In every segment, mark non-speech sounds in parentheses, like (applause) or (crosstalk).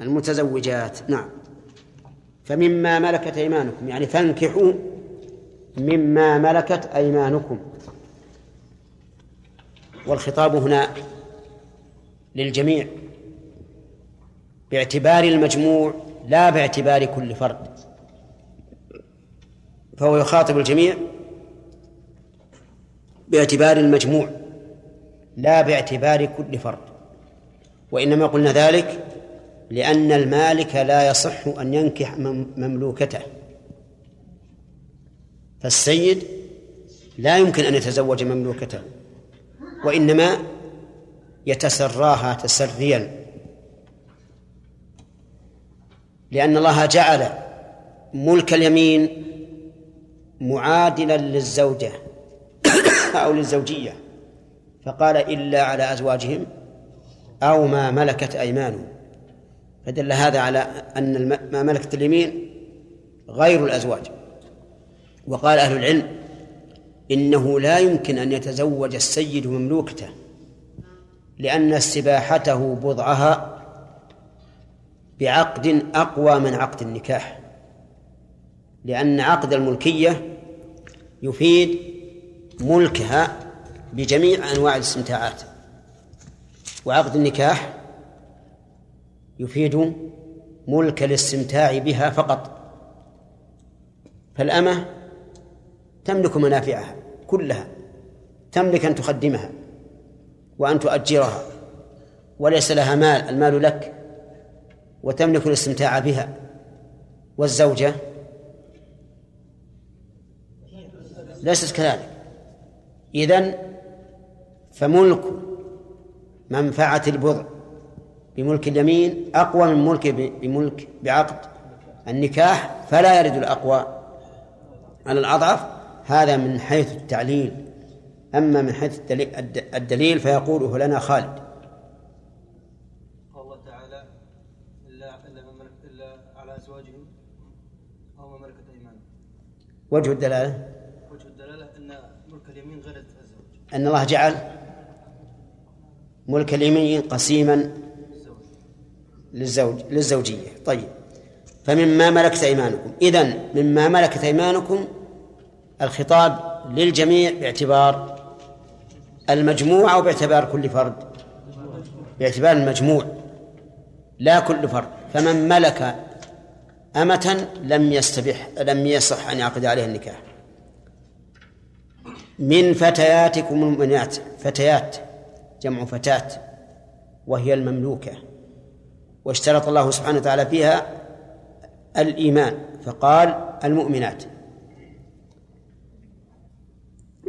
المتزوجات. نعم. فمما ملكت أيمانكم يعني فانكحوا مما ملكت أيمانكم. والخطاب هنا للجميع. باعتبار المجموع لا باعتبار كل فرد. فهو يخاطب الجميع باعتبار المجموع لا باعتبار كل فرد. وإنما قلنا ذلك لأن المالك لا يصح أن ينكح مملوكته. فالسيد لا يمكن أن يتزوج مملوكته وإنما يتسراها تسريا. لأن الله جعل ملك اليمين معادلا للزوجة (coughs) أو للزوجية. فقال إلا على أزواجهم أو ما ملكت أيمانهم. فدل هذا على أن ما ملكت اليمين غير الأزواج. وقال أهل العلم إنه لا يمكن أن يتزوج السيد مملوكته لأن استباحته بضعها بعقد أقوى من عقد النكاح لأن عقد الملكية يفيد ملكها بجميع أنواع الاستمتاعات. وعقد النكاح يفيد ملك الاستمتاع بها فقط. فالأمة تملك منافعها كلها تملك أن تخدمها وأن تؤجرها وليس لها مال المال لك وتملك الاستمتاع بها. والزوجة ليست كذلك. إذن فملك منفعة البضع بملك اليمين أقوى من ملك بملك بعقد. النكاح فلا يرد الأقوى على الأضعف. هذا من حيث التعليل. أما من حيث الدليل فيقوله لنا خالد. الله تعالى إلا إلا إلا على أزواجهم أو ما ملكت أيمانهم وجه الدلالة؟ وجه الدلالة أن ملك اليمين غير الزوج أن الله جعل ملك اليمين قسيما للزوج للزوجية. طيب. فمما ملكت أيمانكم. إذن مما ملكت أيمانكم الخطاب للجميع باعتبار المجموع أو باعتبار كل فرد؟ باعتبار المجموع لا كل فرد. فمن ملك أمة لم يستبح لم يصح أن يعقد عليها النكاح. من فتياتكم المؤمنات فتيات جمع فتاة وهي المملوكة. واشترط الله سبحانه وتعالى فيها الإيمان فقال المؤمنات.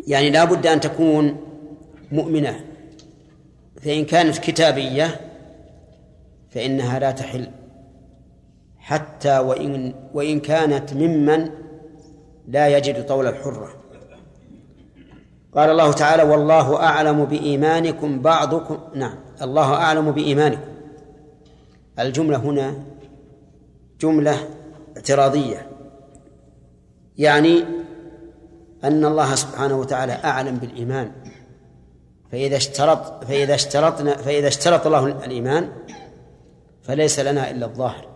يعني لا بد أن تكون مؤمنة فإن كانت كتابية فإنها لا تحل حتى وإن وإن كانت ممن لا يجد طول الحرة. قال الله تعالى والله أعلم بإيمانكم بعضكم نعم الله أعلم بإيمانكم الجملة هنا جملة اعتراضية. يعني أن الله سبحانه وتعالى أعلم بالإيمان. فإذا اشترط فإذا اشترطنا فإذا اشترط الله الإيمان فليس لنا إلا الظاهر.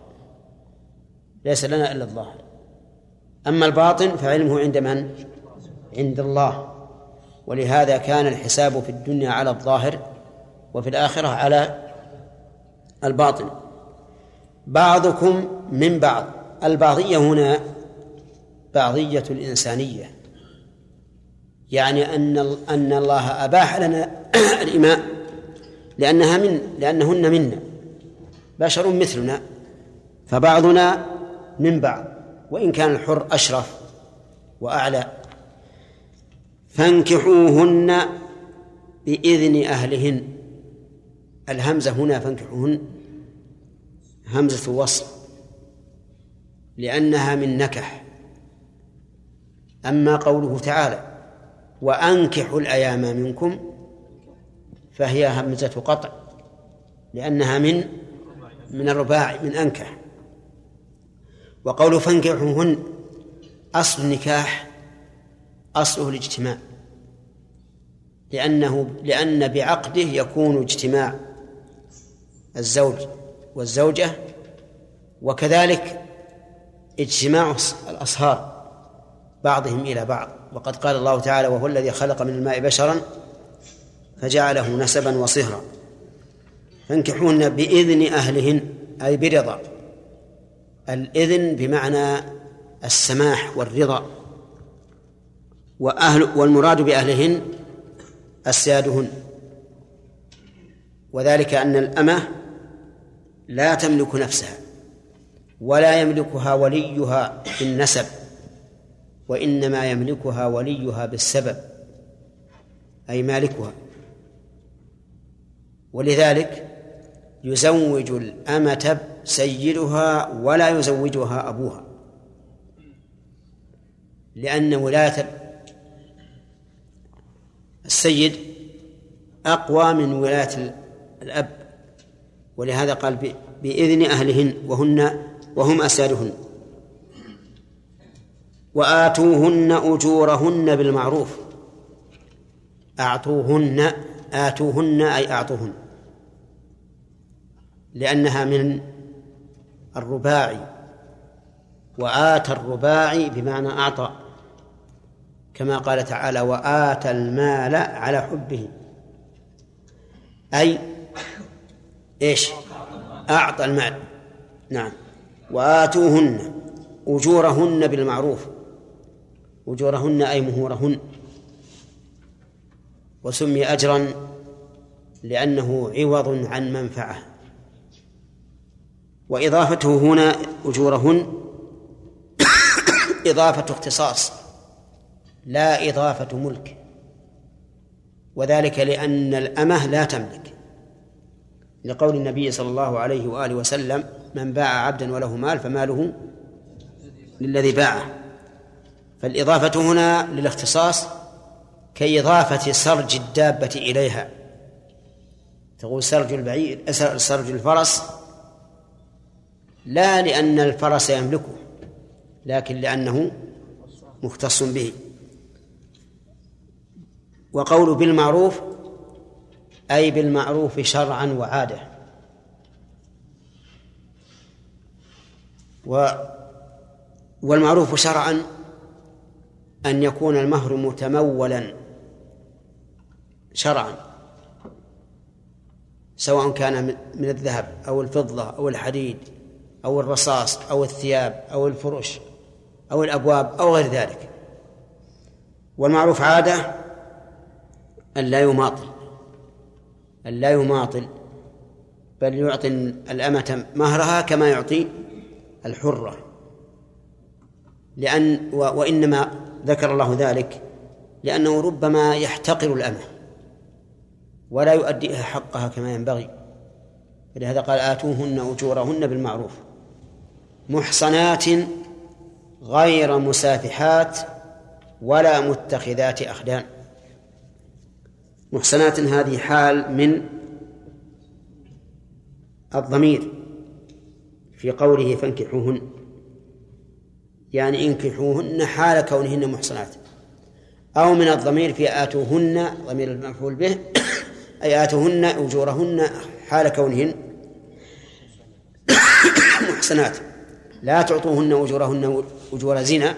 ليس لنا إلا الظاهر. أما الباطن فعلمه عند من؟ عند الله. ولهذا كان الحساب في الدنيا على الظاهر وفي الآخرة على الباطن. بعضكم من بعض. البعضية هنا بعضية الإنسانية. يعني أن أن الله أباح لنا (clears throat) الإماء لأنها من لأنهن منا. بشر مثلنا فبعضنا من بعض. وإن كان الحر أشرف وأعلى فانكحوهن بإذن أهلهن. الهمزة هنا فانكحوهن همزة وصل لأنها من نكح. أما قوله تعالى وأنكحوا الأيام منكم فهي همزة قطع لأنها من من الرباع من أنكح. وقوله فانكحوهن أصل النكاح أصله الاجتماع. لأنه لأن بعقده يكون اجتماع الزوج. والزوجة وكذلك اجتماع الأصهار بعضهم إلى بعض. وقد قال الله تعالى وهو الذي خلق من الماء بشرا فجعله نسبا وصهرا. فانكحوهن بإذن أهلهن أي برضا. الإذن بمعنى السماح والرضا. وأهل والمراد بأهلهن أسيادهن وذلك أن الأمة لا تملك نفسها ولا يملكها وليها بالنسب وإنما يملكها وليها بالسبب أي مالكها. ولذلك يزوج الأمة سيدها ولا يزوجها أبوها لأن ولاية السيد أقوى من ولاية الأب. ولهذا قال بإذن أهلهن وهن وهم أسادهن وآتوهن أجورهن بالمعروف. أعطوهن آتوهن أي أعطوهن. لأنها من الرباعي. وآتى الرباعي بمعنى أعطى. كما قال تعالى وآتى المال على حبه. أي إيش؟ أعطى المال. نعم. وآتوهن أجورهن بالمعروف. أجورهن أي مهورهن. وسمي أجرا لأنه عوض عن منفعة. وإضافته هنا أجورهن (coughs) إضافة اختصاص. لا إضافة ملك. وذلك لأن الأمة لا تملك. لقول النبي صلى الله عليه وآله وسلم من باع عبدا وله مال فماله للذي باعه. فالإضافة هنا للاختصاص كإضافة سرج الدابة إليها. تقول سرج البعير سرج الفرس. لا لأن الفرس يملكه لكن لأنه مختص به. وقول بالمعروف أي بالمعروف شرعا وعادة. و والمعروف شرعا أن يكون المهر متمولا شرعا سواء كان من الذهب أو الفضة أو الحديد أو الرصاص أو الثياب أو الفرش أو الأبواب أو غير ذلك. والمعروف عادة أن لا يماطل. أن لا يماطل بل يعطي الأمة مهرها كما يعطي الحرة. لأن وإنما ذكر الله ذلك لأنه ربما يحتقر الأمة ولا يؤديها حقها كما ينبغي. ولهذا قال آتوهن أجورهن بالمعروف. محصنات غير مسافحات ولا متخذات أخدان. محصنات هذه حال من الضمير في قوله فانكحوهن. يعني انكحوهن حال كونهن محصنات. أو من الضمير في آتوهن ضمير المفعول به أي آتوهن أجورهن حال كونهن محصنات. لا تعطوهن أجورهن أجور زنا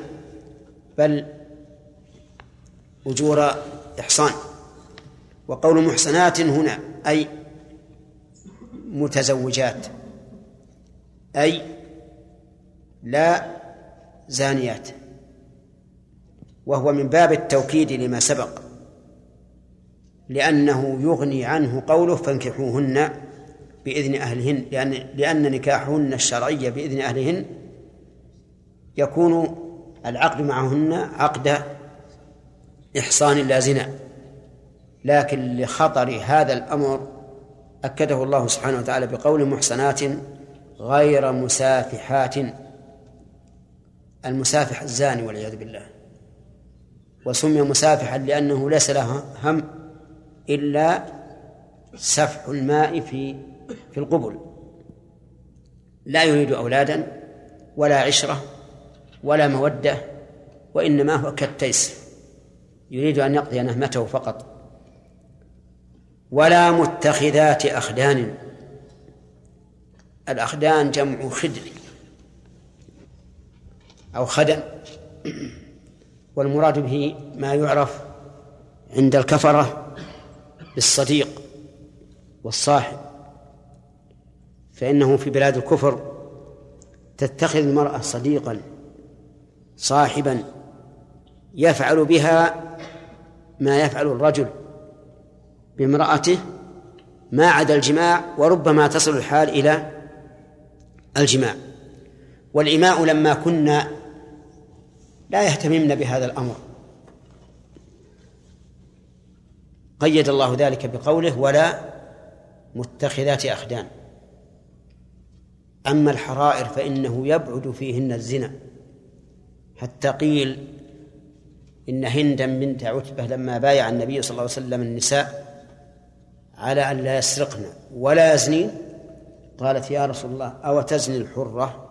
بل أجور إحصان. وقول محصنات هنا أي متزوجات أي لا زانيات وهو من باب التوكيد لما سبق لأنه يغني عنه قوله فانكحوهن بإذن أهلهن لأن لأن نكاحهن الشرعي بإذن أهلهن يكون العقد معهن عقد إحصان لا زنا. لكن لخطر هذا الأمر أكده الله سبحانه وتعالى بقول محصنات غير مسافحات المسافح الزاني والعياذ بالله. وسمي مسافحا لأنه ليس له هم إلا سفح الماء في في القبل. لا يريد أولادا ولا عشرة ولا مودة وإنما هو كالتيس. يريد أن يقضي نهمته فقط. ولا متخذات أخدان. الأخدان جمع خدر أو خدم. والمراد به ما يعرف عند الكفرة بالصديق والصاحب. فإنه في بلاد الكفر تتخذ المرأة صديقا صاحبا يفعل بها ما يفعل الرجل. بامرأته ما عدا الجماع وربما تصل الحال إلى الجماع. والإماء لما كنا لا يهتممن بهذا الأمر. قيد الله ذلك بقوله ولا متخذات أخدان أما الحرائر فإنه يبعد فيهن الزنا. حتى قيل إن هندا بنت عتبة لما بايع النبي صلى الله عليه وسلم النساء على أن لا يسرقن ولا يزنين؟ قالت يا رسول الله أو تزني الحرة؟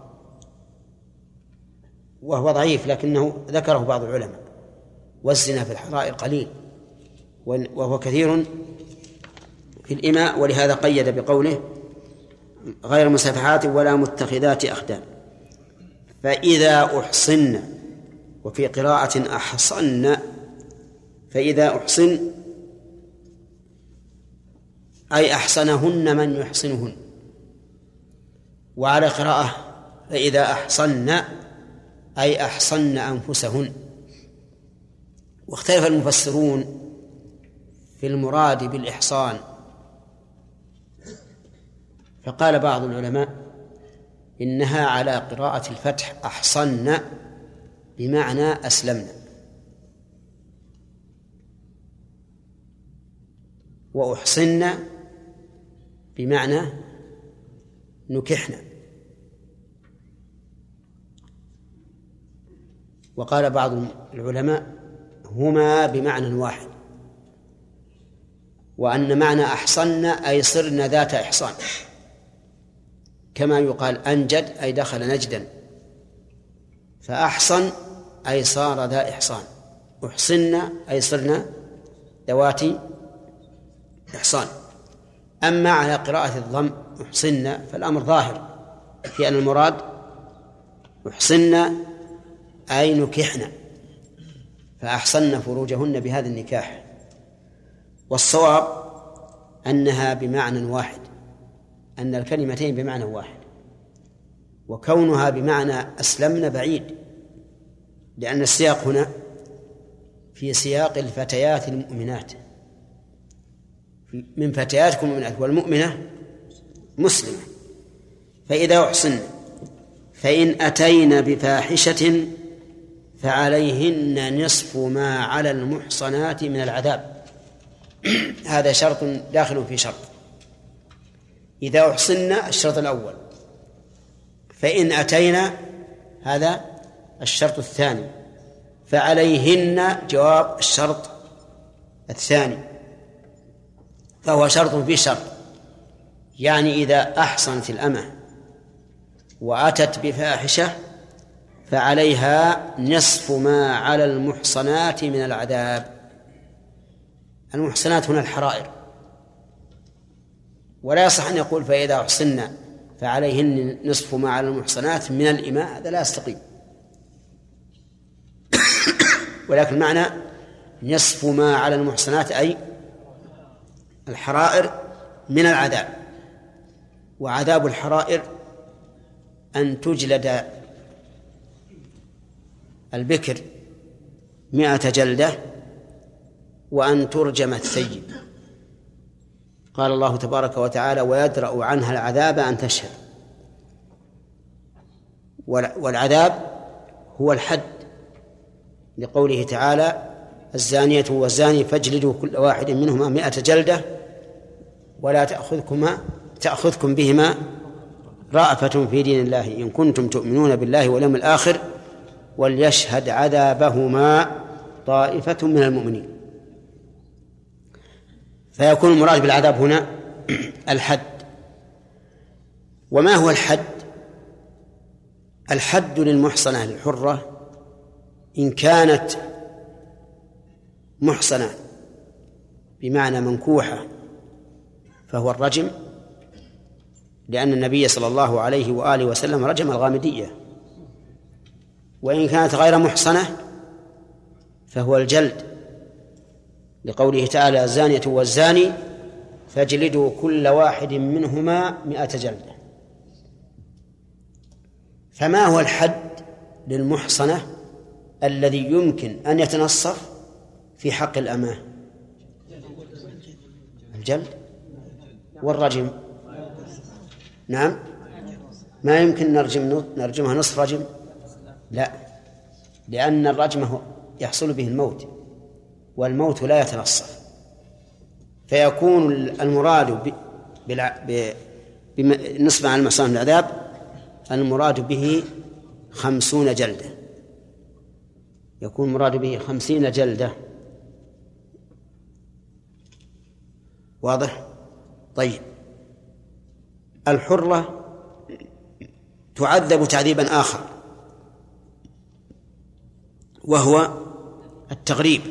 وهو ضعيف لكنه ذكره بعض العلماء. والزنا في الحرائر قليل وهو كثير في الإماء ولهذا قيد بقوله غير مسافحات ولا متخذات أخدان. فإذا أحصن وفي قراءة أحصن فإذا أحصن أي أحصنهن من يحصنهن. وعلى قراءة فإذا أحصن أي أحصن أنفسهن. واختلف المفسرون في المراد بالإحصان. فقال بعض العلماء إنها على قراءة الفتح أحصن بمعنى أسلمنا وأحصن بمعنى نكحنا. وقال بعض العلماء هما بمعنى واحد وأن معنى أحصن أي صرن ذات إحصان. كما يقال أنجد أي دخل نجدا فأحصن أي صار ذا إحصان. أحصن أي صرنا ذوات إحصان. أما على قراءة الضم أحصن فالأمر ظاهر في أن المراد أحصن أي نكحن فأحصن فروجهن بهذا النكاح. والصواب أنها بمعنى واحد أن الكلمتين بمعنى واحد وكونها بمعنى أسلمن بعيد لأن السياق هنا في سياق الفتيات المؤمنات. من فتياتكم المؤمنات والمؤمنة مسلمة. فإذا أحصن فإن أتين بفاحشة فعليهن نصف ما على المحصنات من العذاب. (clears throat) هذا شرط داخل في شرط. إذا أحصنا الشرط الأول. فإن أتينا هذا الشرط الثاني. فعليهن جواب الشرط الثاني. فهو شرط في شرط. يعني إذا أحصنت الأمة وأتت بفاحشة فعليها نصف ما على المحصنات من العذاب. المحصنات هنا الحرائر. ولا يصح أن يقول فإذا أحصن فعليهن نصف ما على المحصنات من الإماء هذا لا يستقيم. (coughs) ولكن معنى نصف ما على المحصنات أي الحرائر من العذاب وعذاب الحرائر أن تجلد البكر مئة جلدة وأن ترجم الثيب. قال الله تبارك وتعالى ويدرأ عنها العذاب أن تشهد. والعذاب هو الحد لقوله تعالى الزانية والزاني فاجلدوا كل واحد منهما مئة جلدة ولا تأخذكما تأخذكم بهما رأفة في دين الله إن كنتم تؤمنون بالله واليوم الآخر وليشهد عذابهما طائفة من المؤمنين. فيكون المراد بالعذاب هنا (clears throat) الحد. وما هو الحد؟ الحد للمحصنة الحرة إن كانت محصنة بمعنى منكوحة. فهو الرجم لأن النبي صلى الله عليه وآله وسلم رجم الغامدية. وإن كانت غير محصنة فهو الجلد. لقوله تعالى الزانية والزاني فاجلدوا كل واحد منهما مئة جلدة. فما هو الحد للمحصنة الذي يمكن أن يتنصف في حق الأماه الجلد. والرجم. نعم. ما يمكن نرجم نرجمها نصف رجم؟ لا. لأن الرجم يحصل به الموت والموت لا يتنصف. فيكون المراد بالنسبة على المحصن العذاب المراد به خمسون جلدة. يكون المراد به خمسين جلدة. واضح؟ طيب. الحرة تعذب تعذيبا آخر وهو التغريب.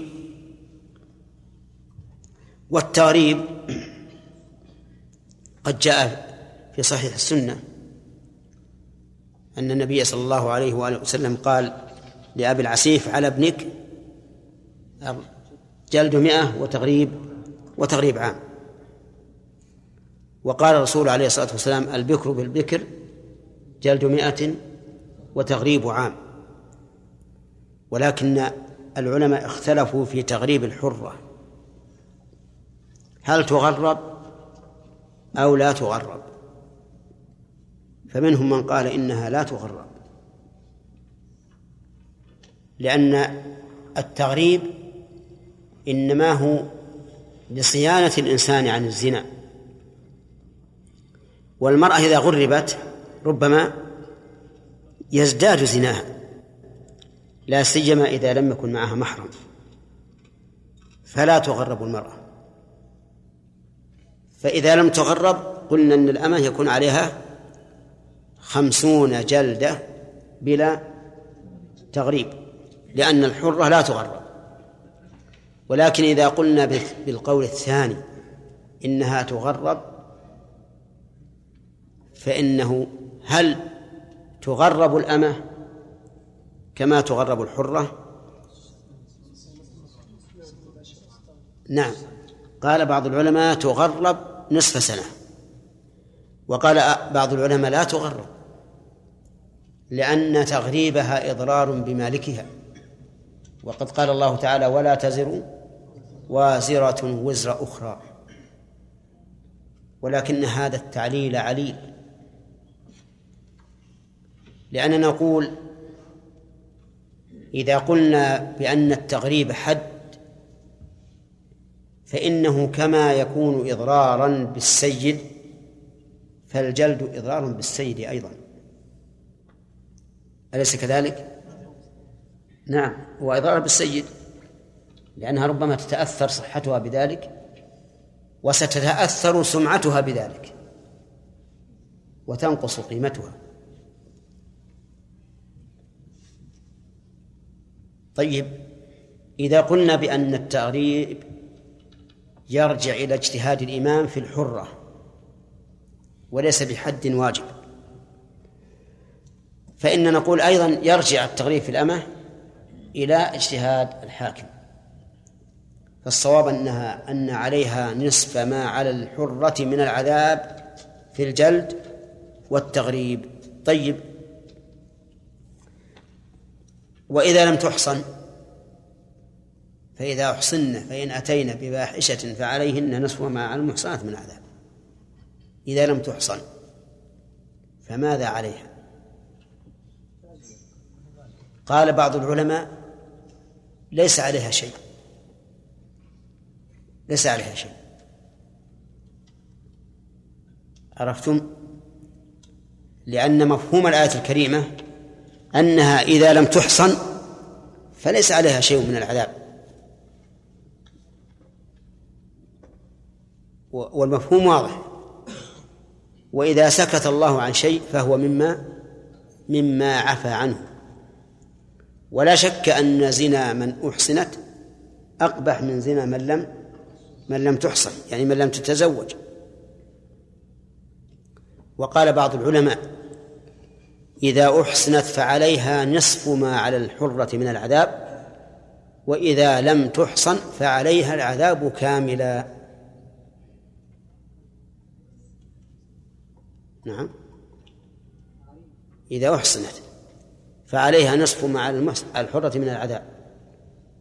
والتغريب قد جاء في صحيح السنة أن النبي صلى الله عليه وآله وسلم قال لأبي العسيف على ابنك جلد مئة وتغريب وتغريب عام. وقال الرسول عليه الصلاة والسلام البكر بالبكر جلد مئة وتغريب عام. ولكن العلماء اختلفوا في تغريب الحرة. هل تغرب أو لا تغرب؟ فمنهم من قال إنها لا تغرب. لأن التغريب إنما هو لصيانة الإنسان عن الزنا. والمرأة إذا غربت ربما يزداد زناها لا سيما إذا لم يكن معها محرم. فلا تغرب المرأة. فإذا لم تغرب قلنا أن الأمة يكون عليها خمسون جلدة بلا تغريب لأن الحرة لا تغرب. ولكن إذا قلنا بالقول الثاني إنها تغرب فإنه هل تغرب الأمة كما تغرب الحرة؟ نعم. قال بعض العلماء تغرب نصف سنة. وقال بعض العلماء لا تغرب لأن تغريبها إضرار بمالكها. وقد قال الله تعالى ولا تزر وازرة وزر أخرى. ولكن هذا التعليل عليل. لأننا نقول إذا قلنا بأن التغريب حد فإنه كما يكون إضرارا بالسيد فالجلد إضرار بالسيد أيضا أليس كذلك؟ نعم هو إضرار بالسيد لأنها ربما تتأثر صحتها بذلك وستتأثر سمعتها بذلك وتنقص قيمتها طيب إذا قلنا بأن التغريب يرجع إلى اجتهاد الإمام في الحرة وليس بحد واجب فإن نقول أيضا يرجع التغريب في الأمة إلى اجتهاد الحاكم فالصواب أنها أن عليها نصف ما على الحرة من العذاب في الجلد والتغريب. طيب وإذا لم تحصن فإذا أحصن فإن أتينا بفاحشة فعليهن نصف ما على المحصنات من عذاب. إذا لم تحصن فماذا عليها؟ قال بعض العلماء ليس عليها شيء. ليس عليها شيء. عرفتم؟ لأن مفهوم الآية الكريمة أنها إذا لم تحصن فليس عليها شيء من العذاب. والمفهوم واضح. وإذا سكت الله عن شيء فهو مما مما عفى عنه. ولا شك أن زنا من أحصنت أقبح من زنا من لم من لم تحصن يعني من لم تتزوج. وقال بعض العلماء إذا أحسنت فعليها نصف ما على الحرة من العذاب وإذا لم تحصن فعليها العذاب كاملا. نعم. إذا أحصنت فعليها نصف ما على الحرة من العذاب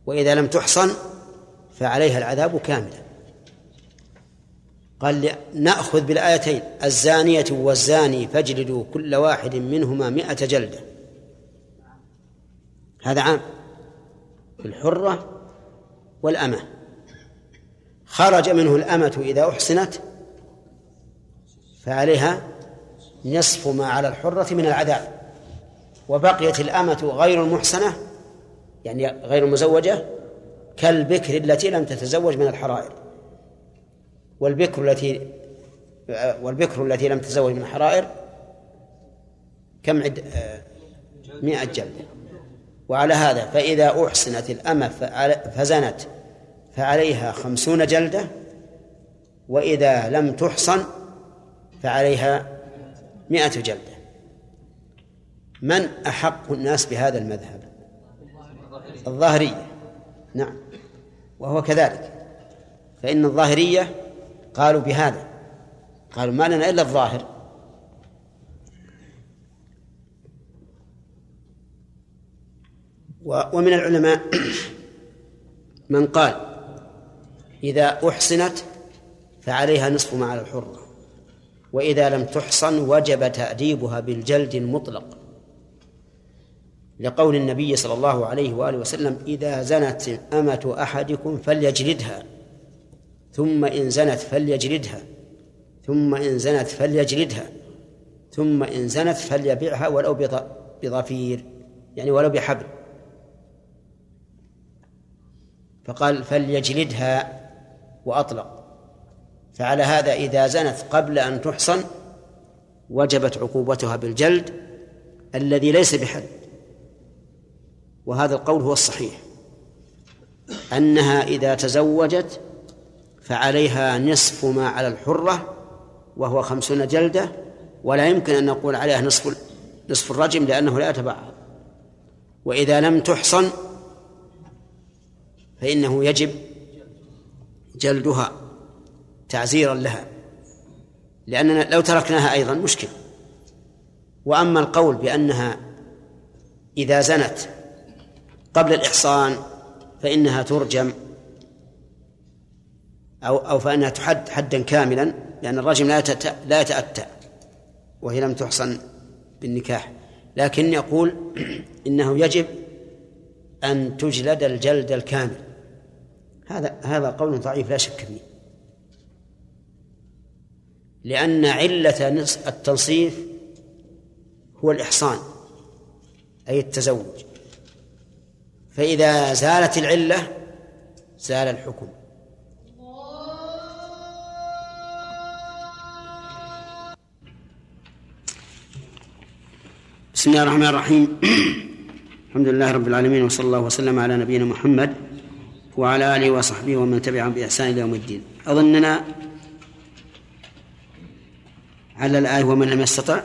وإذا لم تحصن فعليها العذاب كاملا. قال نأخذ بالآيتين الزانية والزاني فاجلدوا كل واحد منهما مئة جلدة. هذا عام. الحرة والأمة. خرج منه الأمة إذا أحسنت فعليها نصف ما على الحرة من العذاب. وبقيت الأمة غير المحسنة يعني غير المزوجة كالبكر التي لم تتزوج من الحرائر. والبكر التي والبكر التي لم تتزوج من الحرائر كم عد مئة جلدة وعلى هذا فإذا أحسنت الأمة فزنت فعليها خمسون جلدة وإذا لم تحصن فعليها مئة جلدة. من أحق الناس بهذا المذهب؟ الظاهرية. نعم. وهو كذلك. فإن الظاهرية قالوا بهذا. قالوا ما لنا إلا الظاهر. ومن العلماء (clears throat) من قال إذا أحسنت فعليها نصف ما على الحرة وإذا لم تحصن وجب تأديبها بالجلد المطلق. لقول النبي صلى الله عليه وآله وسلم إذا زنت أمة أحدكم فليجلدها. ثم إن زنت فليجلدها. ثم إن زنت فليجلدها. ثم إن زنت فليبعها ولو بضفير يعني ولو بحبل. فقال فليجلدها وأطلق. فعلى هذا إذا زنت قبل أن تحصن وجبت عقوبتها بالجلد الذي ليس بحد وهذا القول هو الصحيح. أنها إذا تزوجت فعليها نصف ما على الحرة وهو خمسون جلدة ولا يمكن أن نقول عليها نصف نصف الرجم لأنه لا يتبعض. وإذا لم تحصن فإنه يجب جلدها تعزيرا لها لأننا لو تركناها أيضا مشكل. وأما القول بأنها إذا زنت قبل الإحصان فإنها ترجم أو أو فإنها تحد حدا كاملا لأن الرجم لا لا يتأتى وهي لم تحصن بالنكاح. لكن يقول (clears throat) إنه يجب أن تجلد الجلد الكامل. هذا هذا قول ضعيف لا شك فيه. لأن علة التنصيف هو الإحصان أي التزوج. فإذا زالت العلة زال الحكم. بسم الله الرحمن الرحيم. (clears throat) الحمد لله رب العالمين وصلى الله وسلم على نبينا محمد وعلى آله وصحبه ومن تبعهم بإحسان إلى يوم الدين. أظننا على الآية ومن لم يستطع.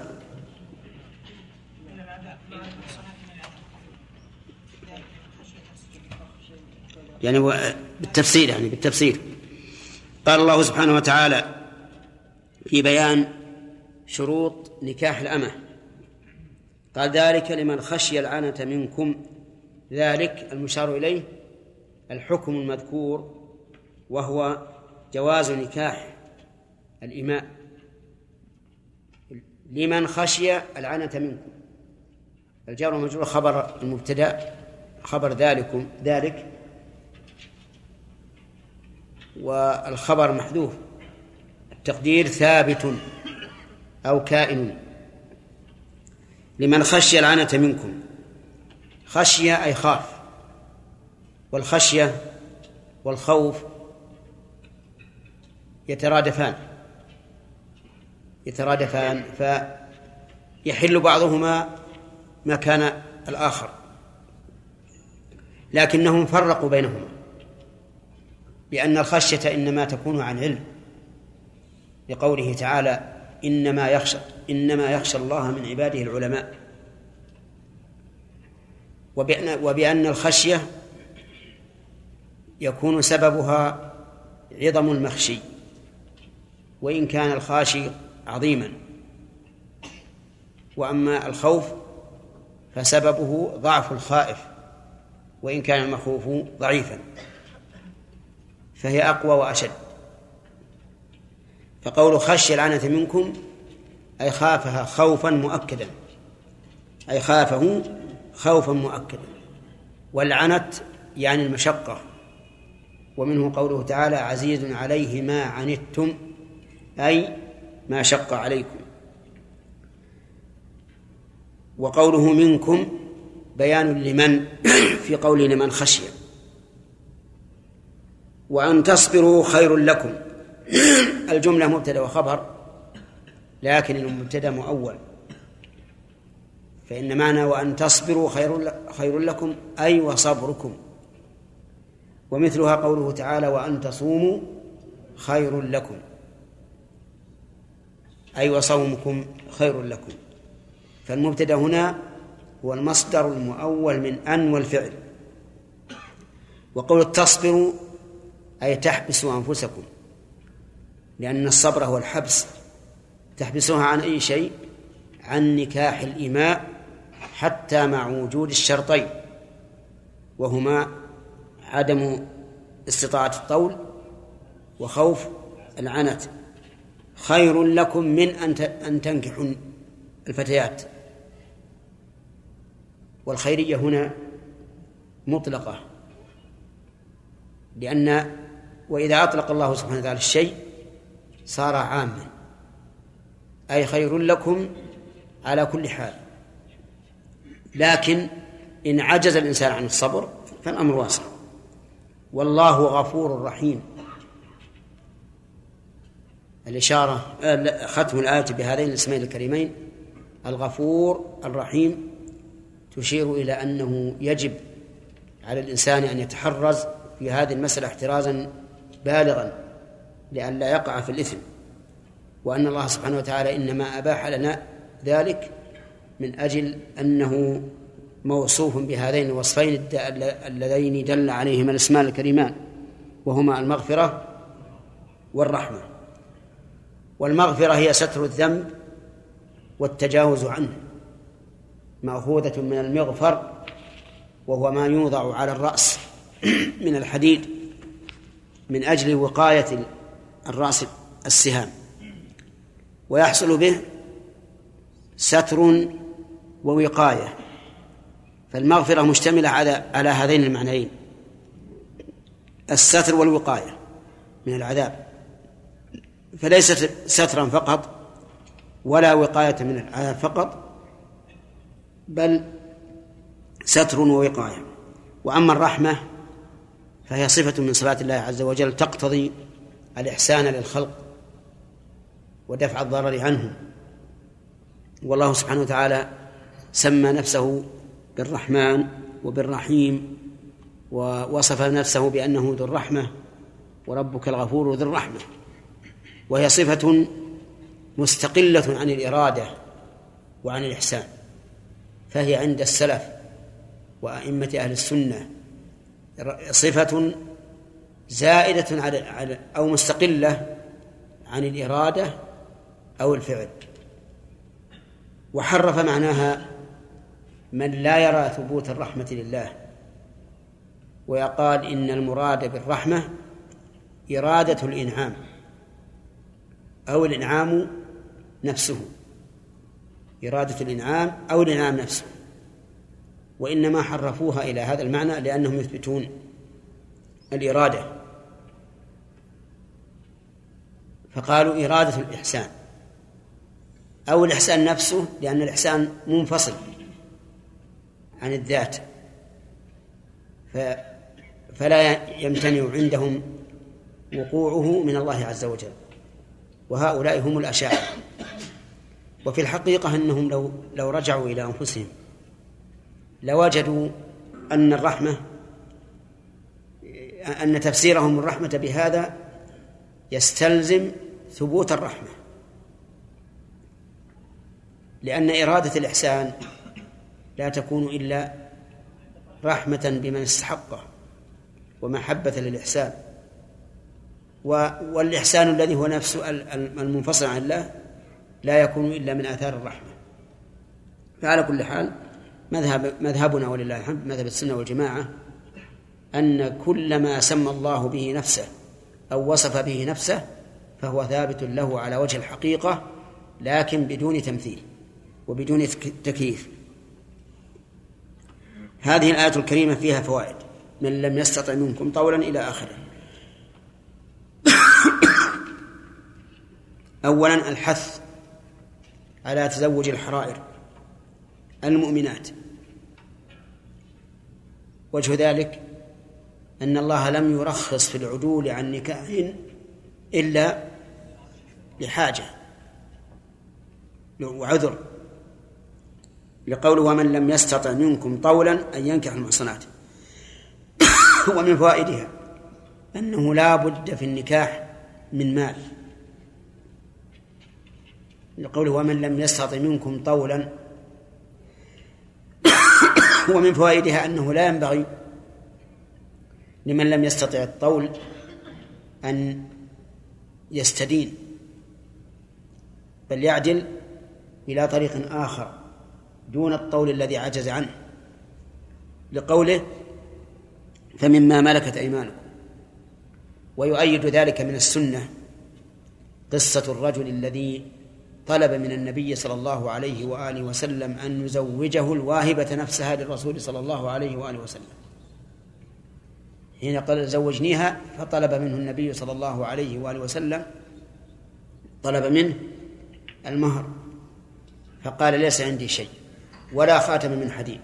يعني بالتفسير يعني بالتفسير قال الله سبحانه وتعالى في بيان شروط نكاح الأمة. قال ذلك لمن خشي العنة منكم. ذلك المشار إليه الحكم المذكور وهو جواز نكاح الإماء. لمن خشي العنة منكم. الجار والمجرور خبر المبتدأ خبر ذلكم ذلك والخبر محذوف. التقدير ثابت أو كائن. لمن خشي العنة منكم. خشية أي خاف. والخشية والخوف يترادفان. يترادفان فيحل بعضهما مكان الآخر. لكنهم فرقوا بينهما. لأن الخشية إنما تكون عن علم. لقوله تعالى إنما يخشى إنما يخشى الله من عباده العلماء. وبأن, وبأن الخشية يكون سببها عظم المخشي وإن كان الخاشي عظيما. وأما الخوف فسببه ضعف الخائف وإن كان المخوف ضعيفا فهي أقوى وأشد. فقول خشي العنة منكم أي خافها خوفا مؤكدا. أي خافه خوفا مؤكدا. والعنت يعني المشقة. ومنه قوله تعالى عزيز عليه ما عنتم أي ما شق عليكم. وقوله منكم بيان لمن؟ (clears throat) في قول لمن خشي. وأن تصبروا خير لكم. (clears throat) الجملة مبتدأ وخبر. لكن المبتدأ مؤول. فإن معنى وأن تصبروا خير خير لكم أي وصبركم. ومثلها قوله تعالى وأن تصوموا خير لكم. أي وصومكم خير لكم. فالمبتدا هنا هو المصدر المؤول من أن والفعل. وقول تصبروا أي تحبسوا أنفسكم لأن الصبر هو الحبس. تحبسها عن أي شيء؟ عن نكاح الإماء حتى مع وجود الشرطين. وهما عدم استطاعة الطول وخوف العنت. خير لكم من أن أن تنكحوا الفتيات. والخيرية هنا مطلقة. لأن وإذا أطلق الله سبحانه وتعالى الشيء صار عاما. أي خير لكم على كل حال. لكن إن عجز الإنسان عن الصبر فالأمر واسع. والله غفور رحيم. الإشارة ختم الآية بهذين الاسمين الكريمين. الغفور الرحيم تشير إلى أنه يجب على الإنسان أن يتحرز في هذه المسألة احترازا بالغا لئلا يقع في الإثم. وأن الله سبحانه وتعالى إنما أباح لنا ذلك من أجل أنه موصوف بهذين الوصفين اللذين دل عليهما الاسمان الكريمان وهما المغفرة والرحمة. والمغفرة هي ستر الذنب والتجاوز عنه. مأخوذة من المغفر وهو ما يوضع على الرأس (clears throat) من الحديد من أجل وقاية الرأس السهام. ويحصل به ستر ووقاية. فالمغفرة مشتملة على على هذين المعنيين. الستر والوقاية من العذاب. فليست سترا فقط ولا وقاية من العذاب فقط بل ستر ووقاية. وأما الرحمة فهي صفة من صفات الله عز وجل تقتضي الإحسان للخلق ودفع الضرر عنهم. والله سبحانه وتعالى سمى نفسه بالرحمن وبالرحيم ووصف نفسه بأنه ذو الرحمة وربك الغفور ذو الرحمة. وهي صفة مستقلة عن الإرادة وعن الإحسان فهي عند السلف وأئمة أهل السنة صفة زائدة على أو مستقلة عن الإرادة أو الفعل. وحرف معناها من لا يرى ثبوت الرحمة لله. ويقال إن المراد بالرحمة إرادة الإنعام أو الإنعام نفسه. إرادة الإنعام أو الإنعام نفسه. وإنما حرفوها إلى هذا المعنى لأنهم يثبتون الإرادة. فقالوا إرادة الإحسان. أو الإحسان نفسه لأن الإحسان منفصل عن الذات. فلا يمتنع عندهم وقوعه من الله عز وجل. وهؤلاء هم الأشاعرة وفي الحقيقة أنهم لو لو رجعوا إلى أنفسهم لوجدوا أن الرحمة أن تفسيرهم الرحمة بهذا يستلزم ثبوت الرحمة. لأن إرادة الإحسان لا تكون إلا رحمة بمن استحقه ومحبة للإحسان. والإحسان الذي هو نفس المنفصل عن الله لا يكون إلا من آثار الرحمة. فعلى كل حال مذهب مذهبنا ولله الحمد مذهب السنة والجماعة أن كل ما سمى الله به نفسه أو وصف به نفسه فهو ثابت له على وجه الحقيقة لكن بدون تمثيل. وبدون تكييف. هذه الآية الكريمة فيها فوائد. من لم يستطع منكم طولا إلى آخره. (coughs) أولا الحث على تزوج الحرائر المؤمنات. وجه ذلك أن الله لم يرخص في العدول عن نكاح إلا لحاجة وعذر لقوله ومن لم يستطع منكم طولا أن ينكح المحصنات. (coughs) ومن فوائدها أنه لا بد في النكاح من مال. لقوله ومن لم يستطع منكم طولا. (coughs) ومن فوائدها أنه لا ينبغي لمن لم يستطع الطول أن يستدين بل يعدل إلى طريق آخر. دون الطول الذي عجز عنه. لقوله فمما ملكت أيمانكم. ويؤيد ذلك من السنة قصة الرجل الذي طلب من النبي صلى الله عليه وآله وسلم أن يزوجه الواهبة نفسها للرسول صلى الله عليه وآله وسلم. حين قال زوجنيها فطلب منه النبي صلى الله عليه وآله وسلم طلب منه المهر. فقال ليس عندي شيء. ولا خاتم من حديد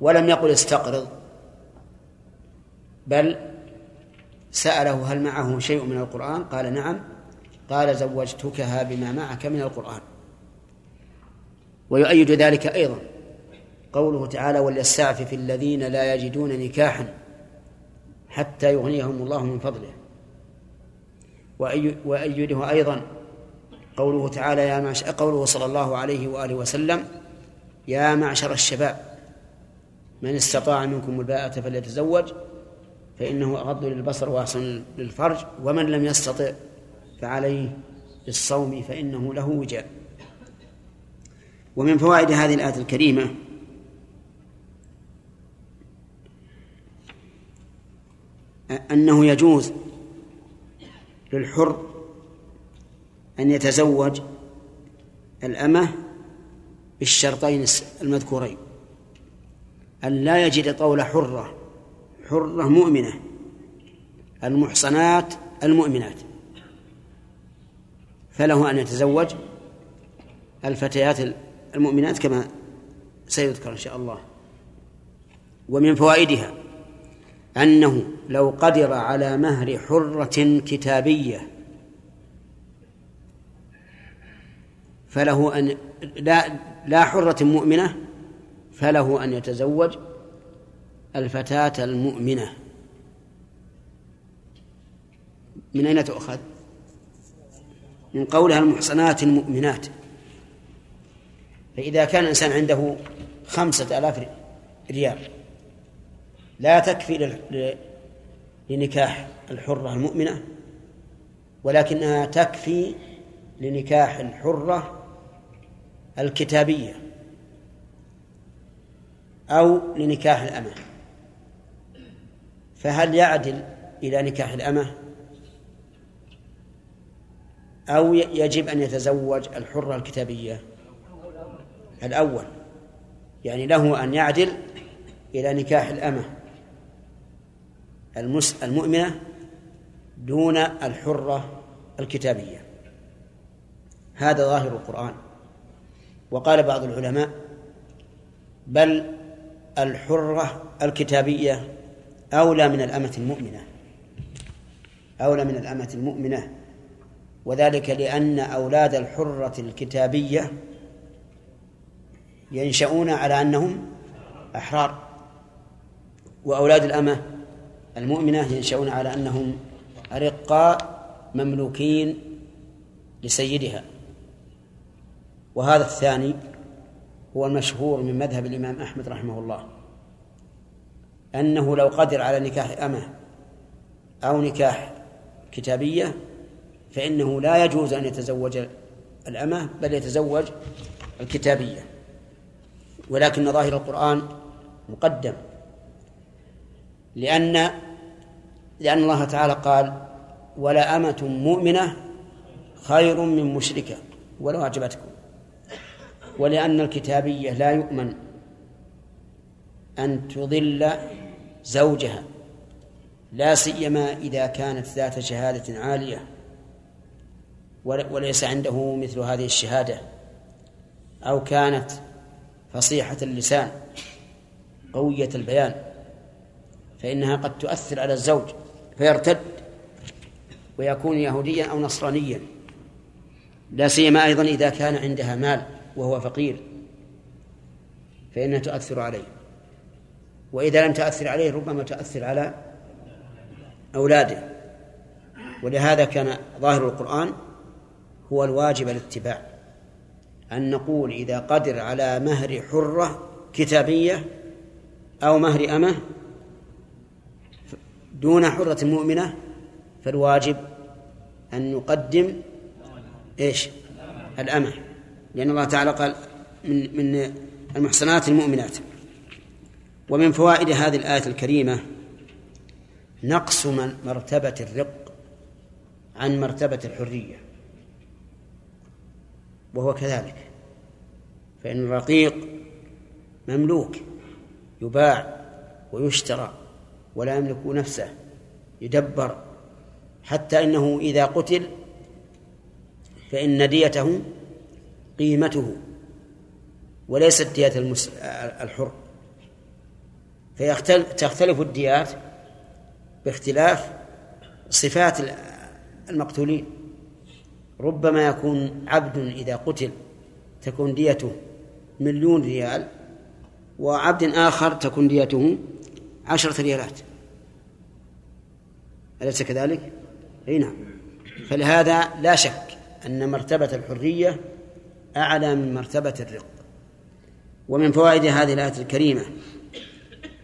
ولم يقل استقرض بل سأله هل معه شيء من القرآن؟ قال نعم. قال زوجتكها بما معك من القرآن. ويؤيد ذلك أيضا قوله تعالى وليستعفف الذين لا يجدون نكاحا حتى يغنيهم الله من فضله وأيده أيضا قوله تعالى يا قوله صلى الله عليه وآله وسلم يا معشر الشباب من استطاع منكم الباءة فليتزوج فإنه أغض للبصر وأحسن للفرج ومن لم يستطع فعليه بالصوم فإنه له وجاء. ومن فوائد هذه الآية الكريمة أنه يجوز للحر أن يتزوج الأمة بالشرطين المذكورين. أن لا يجد طول حرة حرة مؤمنة. المحصنات المؤمنات. فله أن يتزوج الفتيات المؤمنات كما سيذكر إن شاء الله. ومن فوائدها أنه لو قدر على مهر حرة كتابية فله أن لا لا حرة مؤمنة فله أن يتزوج الفتاة المؤمنة من أين تؤخذ؟ من قولها المحصنات المؤمنات فإذا كان الإنسان عنده خمسة آلاف ريال لا تكفي لنكاح الحرة المؤمنة ولكنها تكفي لنكاح الحرة الكتابية أو لنكاح الأمة. فهل يعدل إلى نكاح الأمة؟ أو يجب أن يتزوج الحرة الكتابية؟ الأول. يعني له أن يعدل إلى نكاح الأمة المؤمنة دون الحرة الكتابية. هذا ظاهر القرآن. وقال بعض العلماء بل الحرة الكتابية أولى من الأمة المؤمنة أولى من الأمة المؤمنة وذلك لأن أولاد الحرة الكتابية ينشؤون على أنهم أحرار وأولاد الأمة المؤمنة ينشؤون على أنهم أرقاء مملوكين لسيدها. وهذا الثاني هو المشهور من مذهب الإمام أحمد رحمه الله أنه لو قدر على نكاح أمة أو نكاح كتابية فإنه لا يجوز أن يتزوج الأمة بل يتزوج الكتابية ولكن ظاهر القرآن مقدم لأن لأن الله تعالى قال ولا أمة مؤمنة خير من مشركة ولو أعجبتكم. ولأن الكتابية لا يؤمن أن تضل زوجها لا سيما إذا كانت ذات شهادة عالية وليس عنده مثل هذه الشهادة أو كانت فصيحة اللسان قوية البيان فإنها قد تؤثر على الزوج فيرتد ويكون يهوديا أو نصرانيا لا سيما أيضا إذا كان عندها مال. وهو فقير. فإنها تؤثر عليه. وإذا لم تؤثر عليه ربما تؤثر على أولاده. ولهذا كان ظاهر القرآن هو الواجب الاتباع. أن نقول إذا قدر على مهر حرة كتابية أو مهر أمة دون حرة مؤمنة فالواجب أن نقدم إيش؟ الأمة. لأن الله تعالى قال من من المحصنات المؤمنات. ومن فوائد هذه الآية الكريمة نقص من مرتبة الرق عن مرتبة الحرية. وهو كذلك. فإن الرقيق مملوك يباع ويشترى ولا يملك نفسه يدبر حتى إنه إذا قتل فإن ديته قيمته وليست دية المس... الحر. فتختلف الديات باختلاف صفات المقتولين. ربما يكون عبد إذا قتل تكون ديته مليون ريال وعبد آخر تكون ديته عشرة ريالات. أليس كذلك؟ أي نعم. فلهذا لا شك أن مرتبة الحرية أعلى من مرتبة الرق. ومن فوائد هذه الآية الكريمة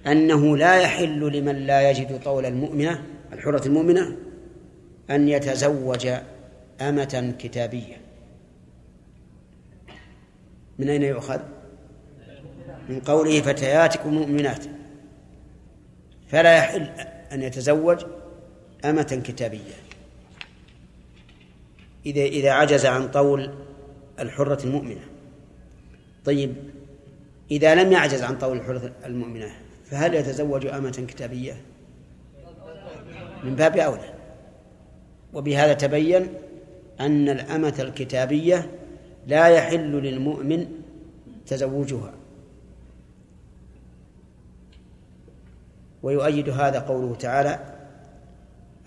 أنه لا يحل لمن لا يجد طول المؤمنة الحرة المؤمنة أن يتزوج أمة كتابية. من أين يؤخذ؟ من قوله فتياتكم مؤمنات فلا يحل أن يتزوج أمة كتابية. إذا إذا عجز عن طول الحرة المؤمنة. طيب إذا لم يعجز عن طول الحرة المؤمنة فهل يتزوج أمة كتابية؟ من باب أولى. وبهذا تبين أن الأمة الكتابية لا يحل للمؤمن تزوجها. ويؤيد هذا قوله تعالى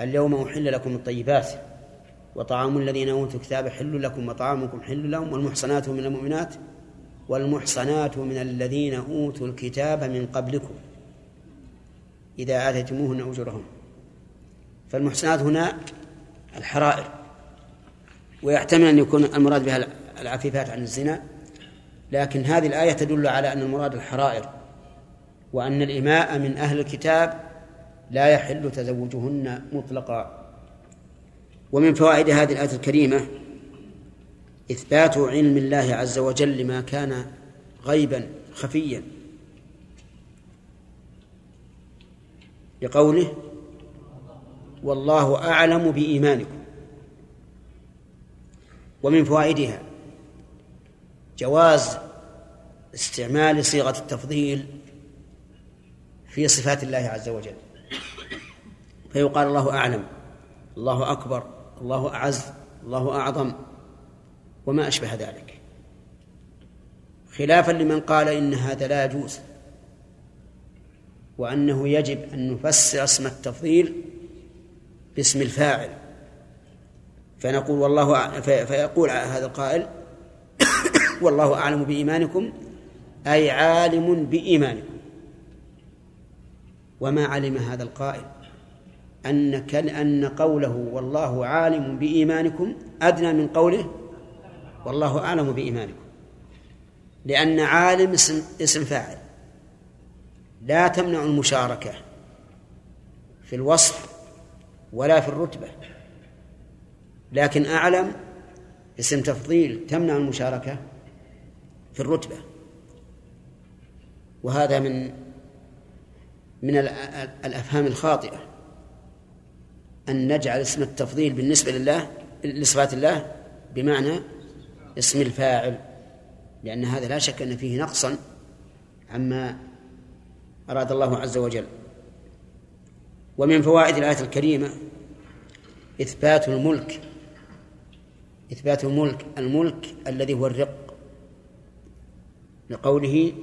اليوم أحل لكم الطيبات. وطعام الذين أوتوا الكتاب حل لكم وطعامكم حل لهم والمحصنات من المؤمنات والمحصنات من الذين أوتوا الكتاب من قبلكم إذا آتيتموهن أجورهم. فالمحصنات هنا الحرائر ويحتمل أن يكون المراد بها العفيفات عن الزنا لكن هذه الآية تدل على أن المراد الحرائر وأن الإماء من أهل الكتاب لا يحل تزوجهن مطلقا. ومن فوائد هذه الآية الكريمة إثبات علم الله عز وجل لما كان غيبا خفيا. لقوله والله أعلم بإيمانكم. ومن فوائدها جواز استعمال صيغة التفضيل في صفات الله عز وجل. فيقال الله أعلم الله أكبر الله أعز الله أعظم وما أشبه ذلك. خلافا لمن قال إن هذا لا يجوز وأنه يجب أن نفسر اسم التفضيل باسم الفاعل. فنقول والله فيقول هذا القائل (coughs) والله أعلم بإيمانكم أي عالم بإيمانكم. وما علم هذا القائل؟ أن أن قوله والله عالم بإيمانكم أدنى من قوله والله أعلم بإيمانكم. لأن عالم اسم اسم فاعل. لا تمنع المشاركة في الوصف ولا في الرتبة. لكن أعلم اسم تفضيل تمنع المشاركة في الرتبة. وهذا من من الأفهام الخاطئة. أن نجعل اسم التفضيل بالنسبة لله لصفات الله بمعنى اسم الفاعل لأن هذا لا شك أن فيه نقصا عما أراد الله عز وجل. ومن فوائد الآية الكريمة إثبات الملك إثبات الملك الملك الذي هو الرق لقوله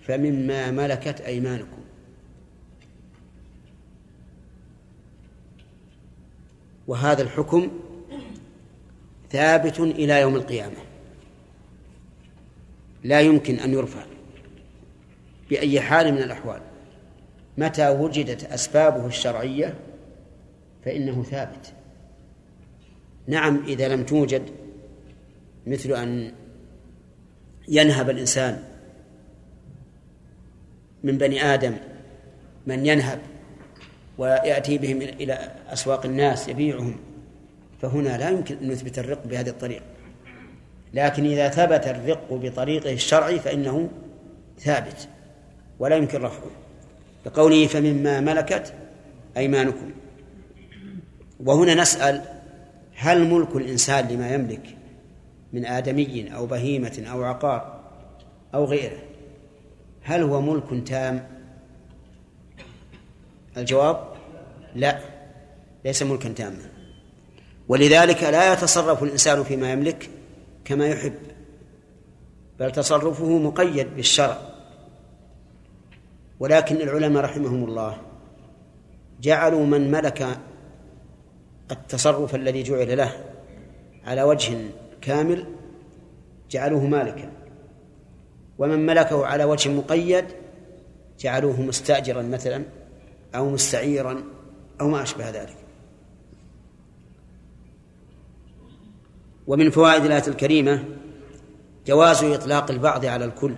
فمما ملكت أيمانكم. وهذا الحكم ثابت إلى يوم القيامة. لا يمكن أن يرفع بأي حال من الأحوال. متى وجدت أسبابه الشرعية فإنه ثابت. نعم إذا لم توجد مثل أن ينهب الإنسان من بني آدم من ينهب ويأتي بهم إلى أسواق الناس يبيعهم. فهنا لا يمكن أن نثبت الرق بهذه الطريقة. لكن إذا ثبت الرق بطريقه الشرعي فإنه ثابت ولا يمكن رفعه. لقوله فمما ملكت أيمانكم. وهنا نسأل هل ملك الإنسان لما يملك من آدمي أو بهيمة أو عقار أو غيره هل هو ملك تام؟ الجواب لا ليس ملكا تاما. ولذلك لا يتصرف الإنسان فيما يملك كما يحب بل تصرفه مقيد بالشرع. ولكن العلماء رحمهم الله جعلوا من ملك التصرف الذي جعل له على وجه كامل جعلوه مالكا. ومن ملكه على وجه مقيد جعلوه مستأجرا مثلا أو مستعيرا. أو ما أشبه ذلك. ومن فوائد الآية الكريمة جواز إطلاق البعض على الكل.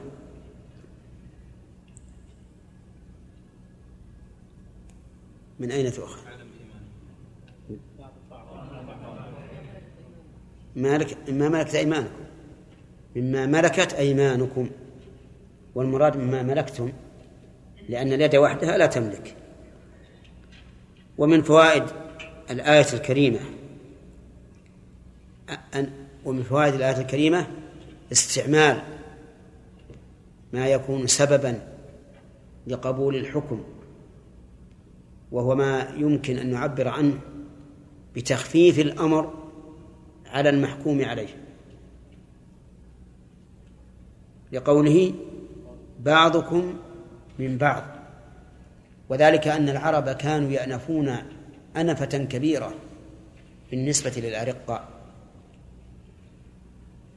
من أين تؤخذ؟ مالك مما ملكت أيمانكم. مما ملكت أيمانكم. والمراد مما ملكتم لأن اليد وحدها لا تملك. ومن فوائد الآية الكريمة. أن ومن فوائد الآية الكريمة استعمال ما يكون سببا لقبول الحكم وهو ما يمكن أن نعبر عنه بتخفيف الأمر على المحكوم عليه. لقوله بعضكم من بعض. وذلك أن العرب كانوا يأنفون أنفة كبيرة بالنسبة للأرقاء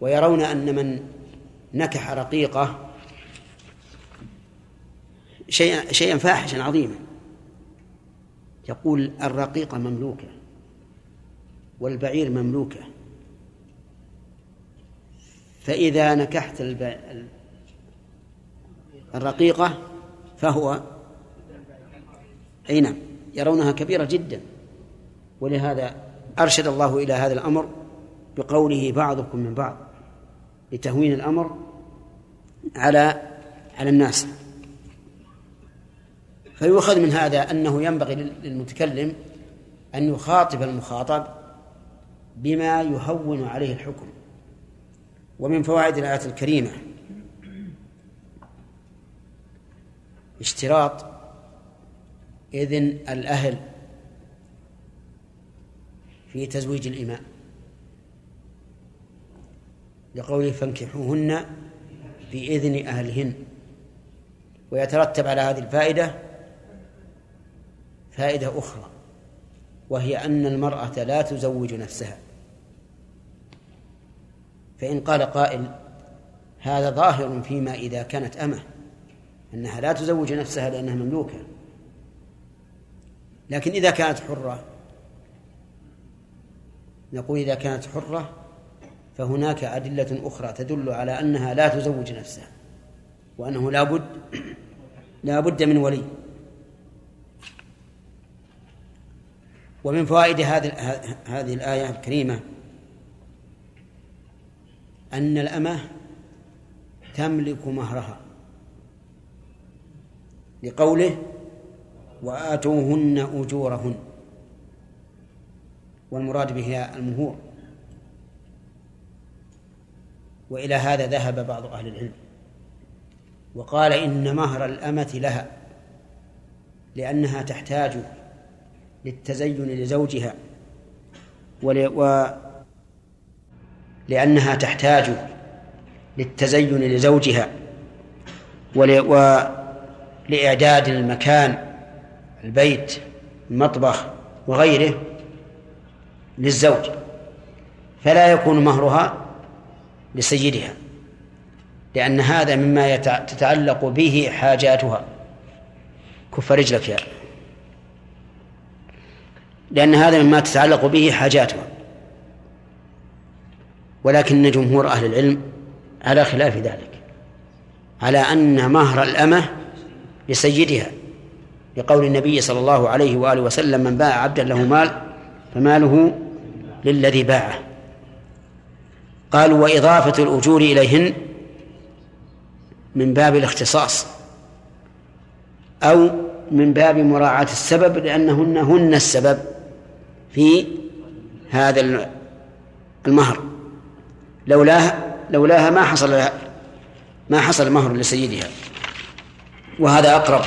ويرون أن من نكح رقيقة شيئا شيئا فاحشا عظيما. يقول الرقيقة مملوكة والبعير مملوكة فإذا نكحت الرقيقة فهو أي نعم يرونها كبيرة جدا. ولهذا أرشد الله إلى هذا الأمر بقوله بعضكم من بعض لتهوين الأمر على على الناس. فيؤخذ من هذا أنه ينبغي للمتكلم أن يخاطب المخاطب بما يهون عليه الحكم. ومن فوائد الآية الكريمة اشتراط إذن الأهل في تزويج الإماء. لقوله فانكحوهن بإذن أهلهن. ويترتب على هذه الفائدة فائدة أخرى وهي أن المرأة لا تزوج نفسها. فإن قال قائل هذا ظاهر فيما إذا كانت أمة أنها لا تزوج نفسها لأنها مملوكة. لكن إذا كانت حرة نقول إذا كانت حرة فهناك أدلة أخرى تدل على أنها لا تزوج نفسها وأنه لا بد لا بد من ولي. ومن فوائد هذه هذه الآية الكريمة أن الأمة تملك مهرها لقوله وآتوهن أجورهن. والمراد به المهور. وإلى هذا ذهب بعض أهل العلم. وقال إن مهر الأمة لها لأنها تحتاج للتزين لزوجها ول... و... لأنها تحتاج للتزين لزوجها ول... ولإعداد المكان البيت المطبخ وغيره للزوج فلا يكون مهرها لسيدها لأن هذا مما تتعلق به حاجاتها. كف رجلك يا لأن هذا مما تتعلق به حاجاتها. ولكن جمهور أهل العلم على خلاف ذلك على أن مهر الأمة لسيدها. لقول النبي صلى الله عليه وآله وسلم من باع عبدا له مال فماله للذي باعه. قالوا وإضافة الأجور إليهن من باب الاختصاص أو من باب مراعاة السبب لأنهن هن السبب في هذا المهر. لولاها لولاها ما حصل ما حصل مهر لسيدها وهذا أقرب.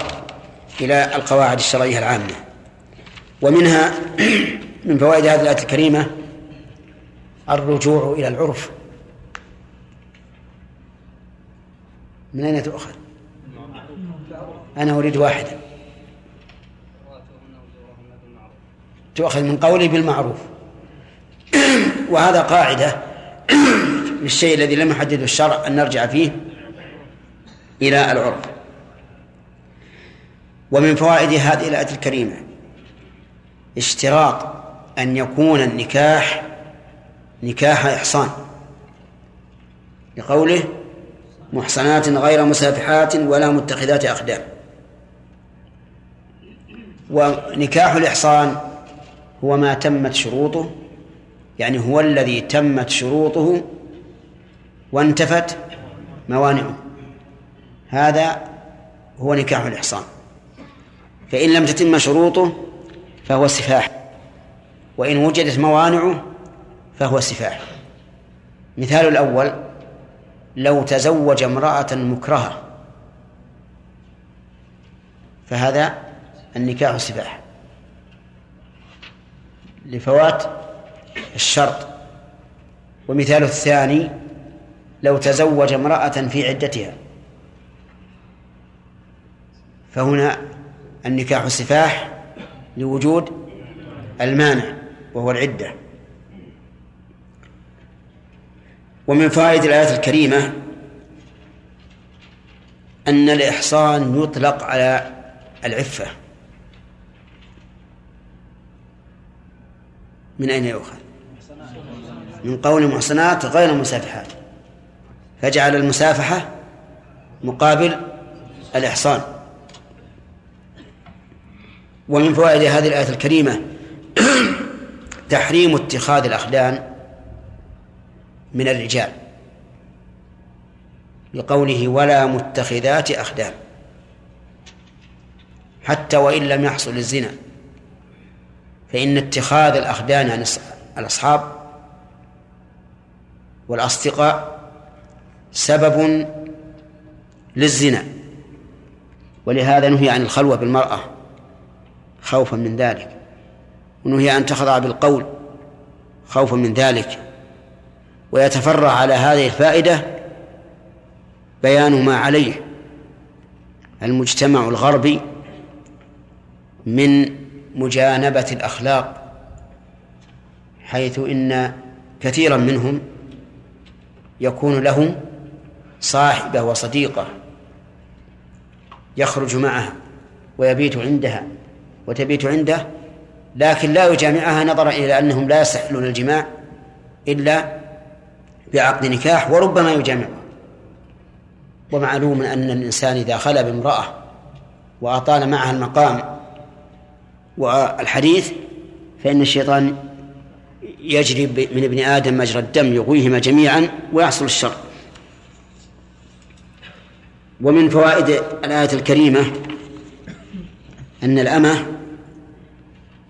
إلى القواعد الشرعية العامة. ومنها (clears throat) من فوائد هذه الآية الكريمة الرجوع إلى العرف. من أين تؤخذ؟ أنا أريد واحدا تؤخذ من قولي بالمعروف. (clears throat) وهذا قاعدة (clears throat) للشيء الذي لم يحدده الشرع أن نرجع فيه إلى العرف. ومن فوائد هذه الآية الكريمة اشتراط أن يكون النكاح نكاح إحصان لقوله محصنات غير مسافحات ولا متخذات أخدان ونكاح الإحصان هو ما تمت شروطه يعني هو الذي تمت شروطه وانتفت موانعه. هذا هو نكاح الإحصان. فإن لم تتم شروطه فهو سفاح وإن وجدت موانعه فهو سفاح. مثال الأول لو تزوج امرأة مكرهة فهذا النكاح سفاح. لفوات الشرط. ومثال الثاني لو تزوج امرأة في عدتها فهنا النكاح سفاح لوجود المانع وهو العدة. ومن فوائد الآية الكريمة أن الإحصان يطلق على العفة. من أين يؤخذ؟ من قول المحصنات غير المسافحات فجعل المسافحة مقابل الإحصان. ومن فوائد هذه الآية الكريمة (clears throat) تحريم اتخاذ الأخدان من الرجال لقوله ولا متخذات أخدان حتى وإن لم يحصل الزنا فإن اتخاذ الأخدان عن الأصحاب والأصدقاء سبب للزنا ولهذا نهي عن الخلوة بالمرأة خوفا من ذلك. ونهي أن تخضع بالقول خوفا من ذلك. ويتفرع على هذه الفائدة بيان ما عليه المجتمع الغربي من مجانبة الأخلاق حيث إن كثيرا منهم يكون له صاحبة وصديقة يخرج معها ويبيت عندها. وتبيت عنده لكن لا يجامعها نظرا إلى أنهم لا يستحلون الجماع إلا بعقد نكاح وربما يجامعها. ومعلوم أن الإنسان إذا خلى بامرأة وأطال معها المقام والحديث فإن الشيطان يجري من ابن آدم مجرى الدم يغويهما جميعا ويحصل الشر. ومن فوائد الآية الكريمة أن الأمة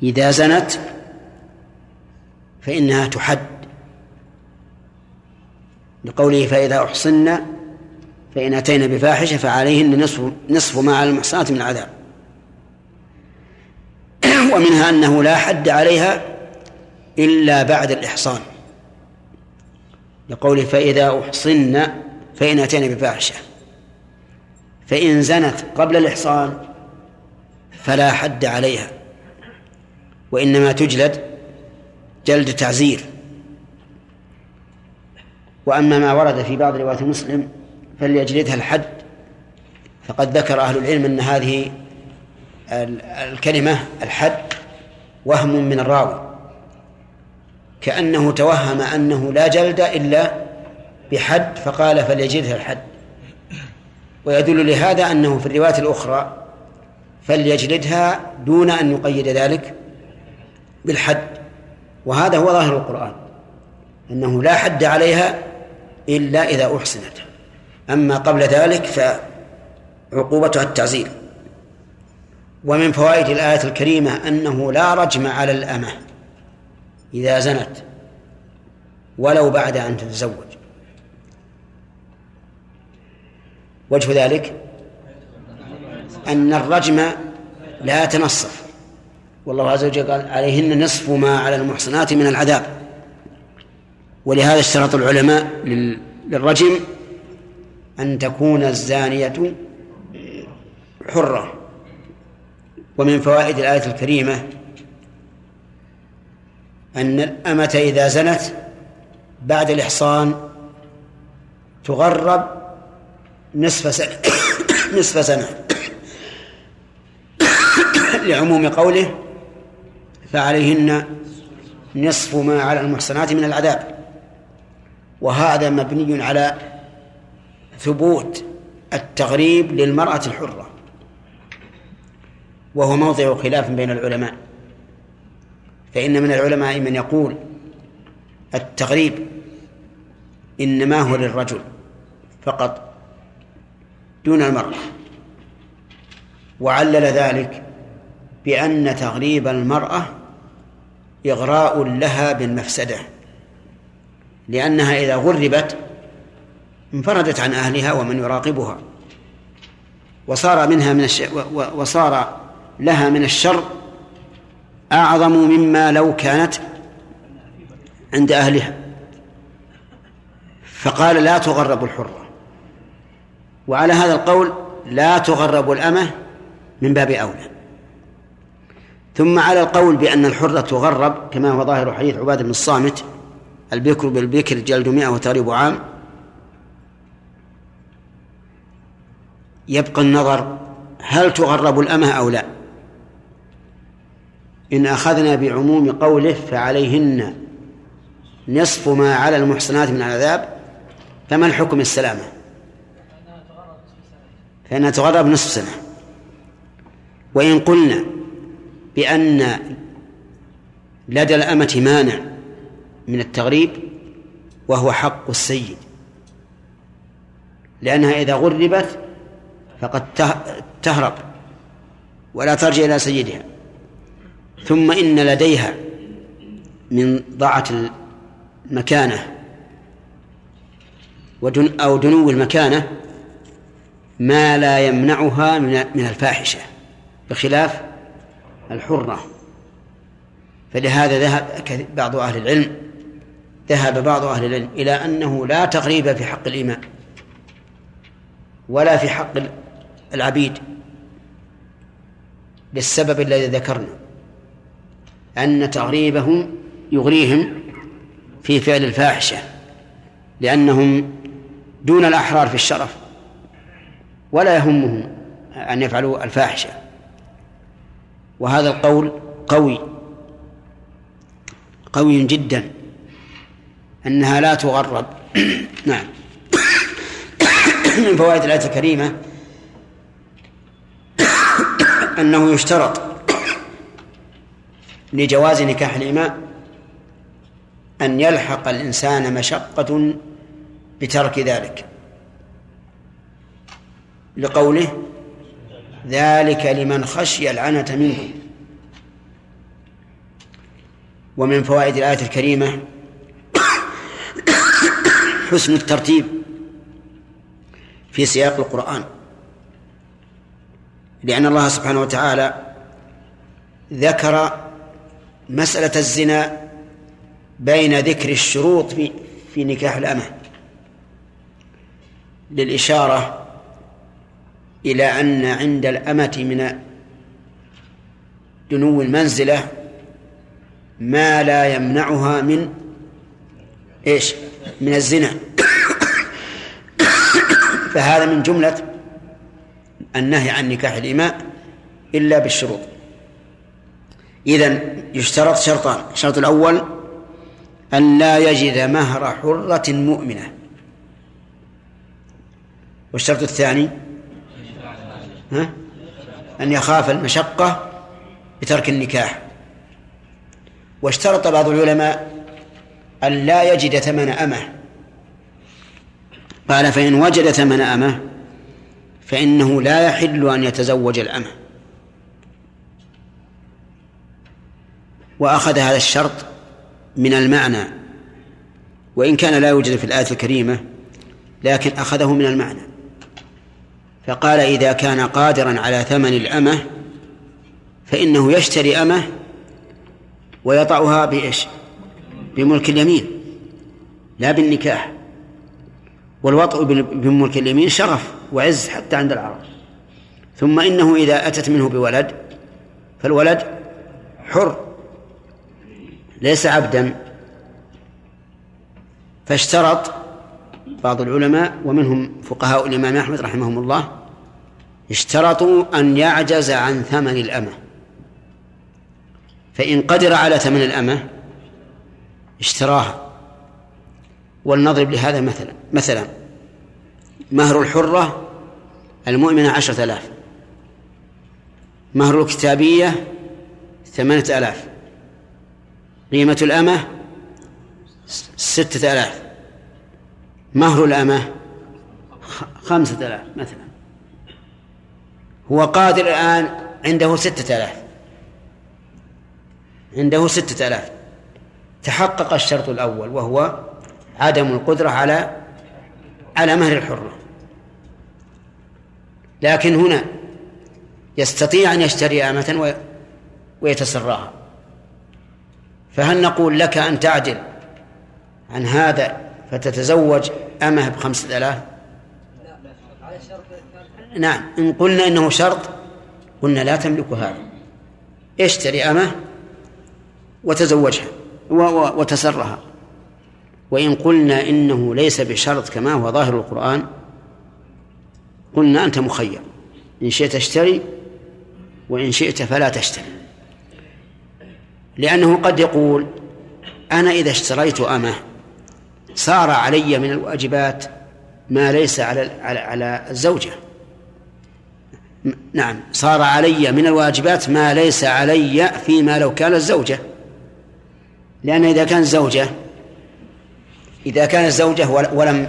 إذا زنت فإنها تحد. لقوله فإذا أحصن فإن أتينا بفاحشة فعليهن نصف نصف ما على المحصنات من العذاب. (clears throat) ومنها أنه لا حد عليها إلا بعد الإحصان. لقوله فإذا أحصن فإن أتينا بفاحشة. فإن زنت قبل الإحصان فلا حد عليها. وإنما تجلد جلد تعزير. وأما ما ورد في بعض روايات مسلم فليجلدها الحد. فقد ذكر أهل العلم أن هذه الكلمة الحد وهم من الراوي. كأنه توهم أنه لا جلد إلا بحد فقال فليجلدها الحد. ويدل لهذا أنه في الرواية الأخرى فليجلدها دون أن يقيد ذلك. بالحد وهذا هو ظاهر القرآن أنه لا حد عليها إلا إذا أحسنت. أما قبل ذلك فعقوبتها التعزير. ومن فوائد الآية الكريمة أنه لا رجم على الأمة إذا زنت ولو بعد أن تتزوج. وجه ذلك أن الرجم لا يتنصف. والله عز وجل قال عليهن نصف ما على المحصنات من العذاب. ولهذا اشترط العلماء للرجم أن تكون الزانية حرة. ومن فوائد الآية الكريمة أن الأمة إذا زنت بعد الإحصان تغرب نصف سنة نصف سنة. (coughs) لعموم قوله فعليهن نصف ما على المحصنات من العذاب. وهذا مبني على ثبوت التغريب للمرأة الحرة. وهو موضع خلاف بين العلماء. فإن من العلماء من يقول التغريب إنما هو للرجل فقط دون المرأة. وعلل ذلك بأن تغريب المرأة إغراء لها بالمفسدة لأنها إذا غربت انفردت عن أهلها ومن يراقبها وصار منها من الش... وصار لها من الشر أعظم مما لو كانت عند أهلها. فقال لا تغرب الحرة وعلى هذا القول لا تغرب الأمة من باب أولى. ثم على القول بأن الحرة تغرب كما هو ظاهر حديث عبادة بن الصامت البكر بالبكر جلد مئة وتغريب عام. يبقى النظر هل تغرب الأمة أو لا. إن أخذنا بعموم قوله فعليهن نصف ما على المحصنات من العذاب فما الحكم السلامة؟ فإنها تغرب نصف سنة. وإن قلنا بأن لدى الأمة مانع من التغريب وهو حق السيد. لأنها إذا غربت فقد تهرب ولا ترجع إلى سيدها. ثم إن لديها من ضاعة المكانة ودن أو دنو المكانة ما لا يمنعها من الفاحشة بخلاف الحرة. فلهذا ذهب بعض أهل العلم ذهب بعض أهل العلم إلى أنه لا تغريب في حق الإمام ولا في حق العبيد للسبب الذي ذكرنا أن تغريبهم يغريهم في فعل الفاحشة لأنهم دون الأحرار في الشرف ولا يهمهم أن يفعلوا الفاحشة. وهذا القول قوي قوي جدا أنها لا تغرب. (coughs) نعم. (coughs) من فوائد الآية الكريمة (coughs) أنه يشترط لجواز نكاح الإماء أن يلحق الإنسان مشقة بترك ذلك. لقوله ذلك لمن خشي العنة منكم. ومن فوائد الآية الكريمة حسن الترتيب في سياق القرآن. لأن الله سبحانه وتعالى ذكر مسألة الزنا بين ذكر الشروط في في نكاح الأمة. للإشارة إلى أن عند الأمة من دنو المنزلة ما لا يمنعها من إيش؟ من الزنا. (coughs) فهذا من جملة النهي عن نكاح الإماء إلا بالشروط. إذن يشترط شرطان. الشرط الأول أن لا يجد مهر حرة مؤمنة. والشرط الثاني ها؟ أن يخاف المشقة بترك النكاح. واشترط بعض العلماء أن لا يجد ثمن أمة. قال فإن وجد ثمن أمة فإنه لا يحل أن يتزوج الأمة. وأخذ هذا الشرط من المعنى. وإن كان لا يوجد في الآية الكريمة لكن أخذه من المعنى. فقال إذا كان قادرا على ثمن الأمة فإنه يشتري أمة ويضعها بإيش؟ بملك اليمين لا بالنكاح. والوطء بملك اليمين شرف وعز حتى عند العرب. ثم إنه إذا أتت منه بولد فالولد حر ليس عبدا. فاشترط بعض العلماء ومنهم فقهاء الإمام أحمد رحمهم الله اشترطوا أن يعجز عن ثمن الأمة. فإن قدر على ثمن الأمة اشتراها. ولنضرب لهذا مثلا مثلا مهر الحرة المؤمنة عشرة آلاف. مهر الكتابية ثمانية آلاف. قيمة الأمة ستة آلاف. مهر الأمة خمسة آلاف مثلا. هو قادر الآن عنده ستة آلاف. عنده ستة آلاف. تحقق الشرط الأول وهو عدم القدرة على على مهر الحرة. لكن هنا يستطيع أن يشتري أمة ويتسراها فهل نقول لك أن تعدل عن هذا فتتزوج أمة بخمسة آلاف؟ نعم إن قلنا إنه شرط قلنا لا تملك هذا. اشتري أمه وتزوجها وتسرها. وإن قلنا إنه ليس بشرط كما هو ظاهر القرآن قلنا أنت مخير. إن شئت اشتري وإن شئت فلا تشتري. لأنه قد يقول أنا إذا اشتريت أمة صار علي من الواجبات ما ليس على على الزوجة. نعم. صار علي من الواجبات ما ليس علي فيما لو كان الزوجة. لأن إذا كان زوجة إذا كانت زوجة ولم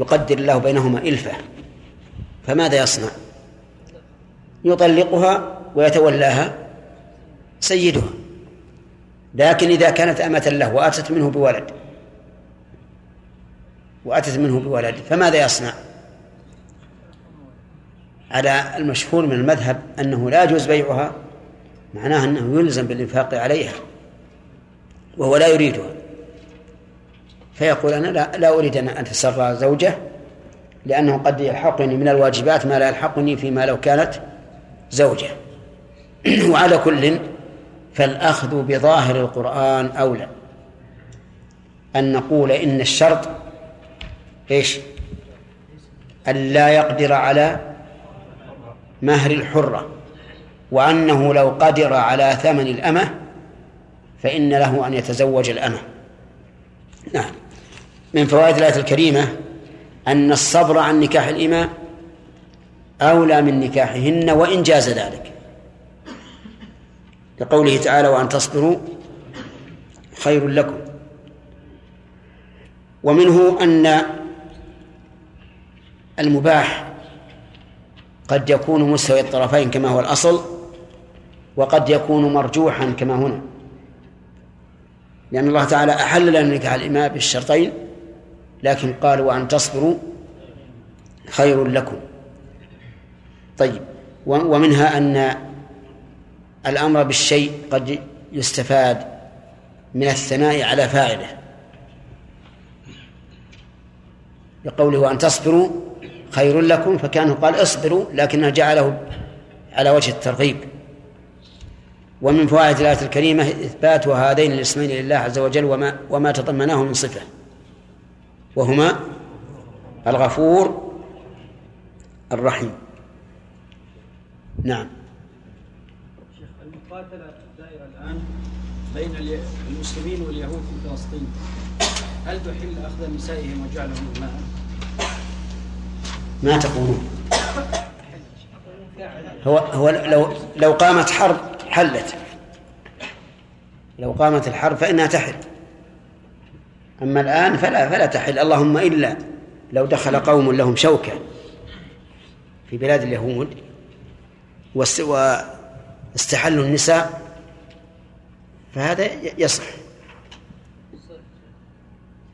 يقدر الله بينهما إلفة فماذا يصنع؟ يطلقها ويتولاها سيدها. لكن إذا كانت أمة له وأتت منه بولد وأتت منه بولد فماذا يصنع؟ على المشهور من المذهب أنه لا يجوز بيعها معناه أنه يلزم بالإنفاق عليها وهو لا يريدها. فيقول أنا لا, لا أريد أن أتسرى زوجة لأنه قد يلحقني من الواجبات ما لا يلحقني فيما لو كانت زوجة. (clears throat) وعلى كل فالأخذ بظاهر القرآن أولى. أن نقول إن الشرط إيش؟ أن لا يقدر على مهر الحرة وأنه لو قدر على ثمن الأمة فإن له أن يتزوج الأمة. نعم. من فوائد الآية الكريمة أن الصبر عن نكاح الإماء أولى من نكاحهن وإن جاز ذلك. لقوله تعالى وأن تصبروا خير لكم ومنه أن المباح قد يكون مستوي الطرفين كما هو الأصل وقد يكون مرجوحا كما هنا. لأن الله تعالى أحل لنا نكاح الإماء بالشرطين لكن قال وأن تصبروا خير لكم. طيب ومنها أن الأمر بالشيء قد يستفاد من الثناء على فاعله. بقوله وأن تصبروا خير لكم فكأنه قال اصبروا لكنه جعله على وجه الترغيب. ومن فوائد الآية الكريمة إثبات هذين الاسمين لله عز وجل وما وما تضمناه من صفة. وهما الغفور الرحيم. نعم. شيخ المقاتلة الدائرة الآن بين المسلمين واليهود في فلسطين. هل تحل أخذ نسائهم وجعلهم ماء؟ ما تقولون. هو هو لو لو قامت حرب حلت. لو قامت الحرب فإنها تحل. أما الآن فلا فلا تحل. اللهم إلا لو دخل قوم لهم شوكة في بلاد اليهود واستحلوا النساء فهذا يصح.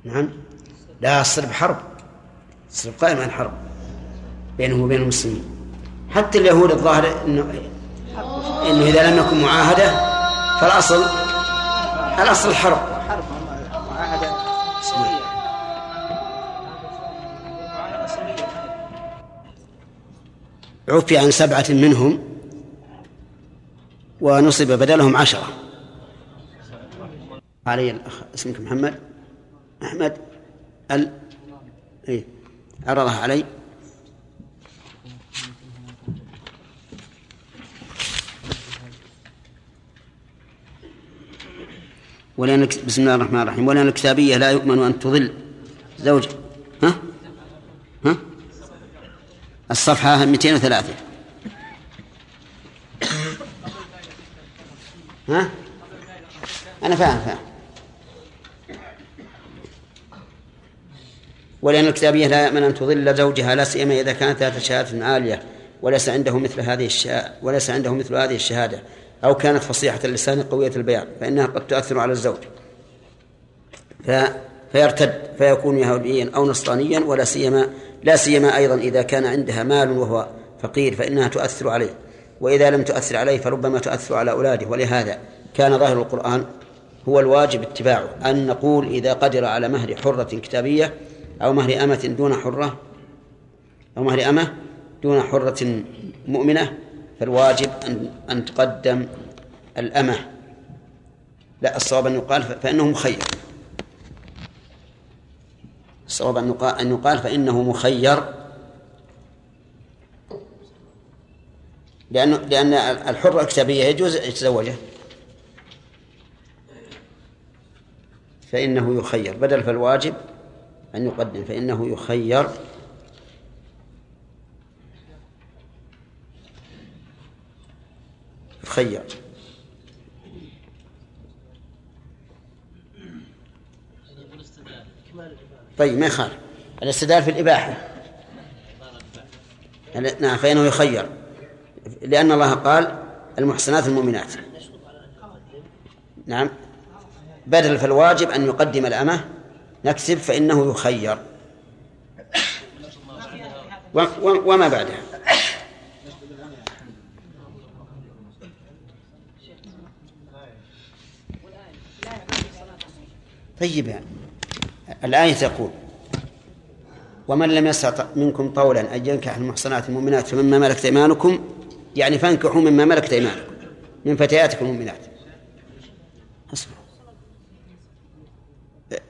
نعم. لا الصلب حرب. الصلب قائم عن حرب. بينه وبين المسلمين. حتى اليهود الظاهر إنه إنه إذا لم يكن معاهدة فالاصل الأصل الحرب حرب. معاهدة عفي عن سبعة منهم ونصب بدلهم عشرة. علي الأخ اسمك محمد؟ أحمد ال إيه. عرضها علي. ولأن بسم الله الرحمن الرحيم. ولأن الكتابية لا يؤمن أن تضل. زوج. ها؟ ها؟ الصفحة 203 ها؟ أنا فاهم فاهم. ولأن الكتابية لا يأمن أن تضل. زوجها لا سيما إذا كانت ذات شهادة عالية وليس عنده مثل هذه الشهادة وليس عنده مثل هذه الشهادة. أو كانت فصيحة اللسان قوية البيان فإنها قد تؤثر على الزوج. ف... فيرتد فيكون يهوديا أو نصرانيا ولا سيما لا سيما أيضا إذا كان عندها مال وهو فقير فإنها تؤثر عليه. وإذا لم تؤثر عليه فربما تؤثر على أولاده. ولهذا كان ظاهر القرآن هو الواجب اتباعه أن نقول إذا قدر على مهر حرة كتابية أو مهر أمة دون حرة أو مهر أمة دون حرة مؤمنة فالواجب أن أن تقدم الأمة. لا الصواب أن يقال فإنه مخير. الصواب أن يقال أن يقال فإنه مخير. لأن لأن الحرة الكتابية يجوز يتزوجه. فإنه يخير. بدل فالواجب أن يقدم فإنه يخير. يخير طيب ما يخالف. الاستدلال في الإباحة. نعم فإنه يخير. لأن الله قال المحسنات المؤمنات. نعم. بدل فالواجب أن يقدم الأمة نكتب فإنه يخير. وما بعدها؟ طيب الآية تقول ومن لم يستطع منكم طولا أن ينكح المحصنات المؤمنات فمما ملكت أيمانكم يعني فانكحوا مما ملكت أيمانكم من فتياتكم المؤمنات. اصبروا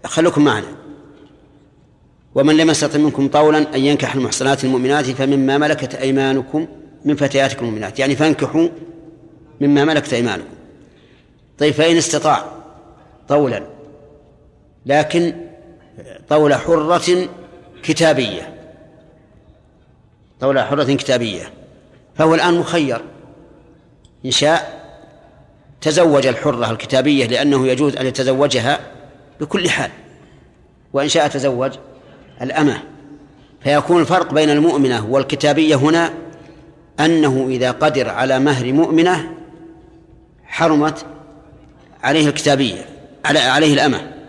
خلوكم معنا. ومن لم يستطع منكم طولا أن ينكح المحصنات المؤمنات فمما ملكت أيمانكم من فتياتكم المؤمنات. يعني فانكحوا مما ملكت أيمانكم. طيب فإن استطاع طولا لكن طول حرة كتابية. طول حرة كتابية. فهو الآن مخير. إن شاء تزوج الحرة الكتابية لأنه يجوز أن يتزوجها بكل حال. وإن شاء تزوج الأمة. فيكون الفرق بين المؤمنة والكتابية هنا أنه إذا قدر على مهر مؤمنة حرمت عليه الكتابية على عليه الأمة.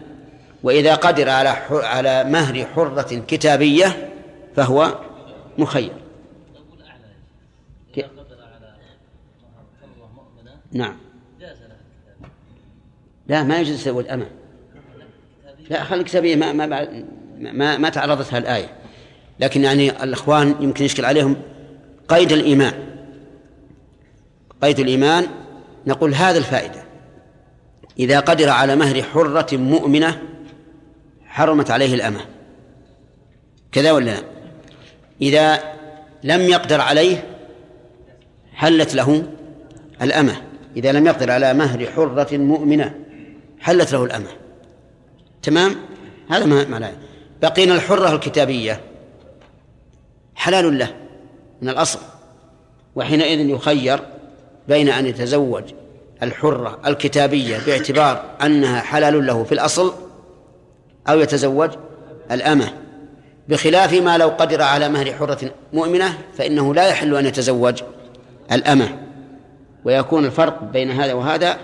وإذا قدر على على مهر حرة كتابية فهو مخير. نعم. لا ما يجوز يتزوج أمة لا خلي الكتابية ما ما ما, ما تعرضتها الآية. لكن يعني الإخوان يمكن يشكل عليهم قيد الإيمان. قيد الإيمان نقول هذا الفائدة. إذا قدر على مهر حرة مؤمنة حرمت عليه الأمة. كذا ولا لا؟ إذا لم يقدر عليه حلت له الأمة. إذا لم يقدر على مهر حرة مؤمنة حلت له الأمة. تمام؟ هذا ما معناه بقينا الحرة الكتابية. حلال له من الأصل. وحينئذ يخير بين أن يتزوج الحرة الكتابية باعتبار أنها حلال له في الأصل أو يتزوج الأمة بخلاف ما لو قدر على مهر حرة مؤمنة فإنه لا يحل أن يتزوج الأمة. ويكون الفرق بين هذا وهذا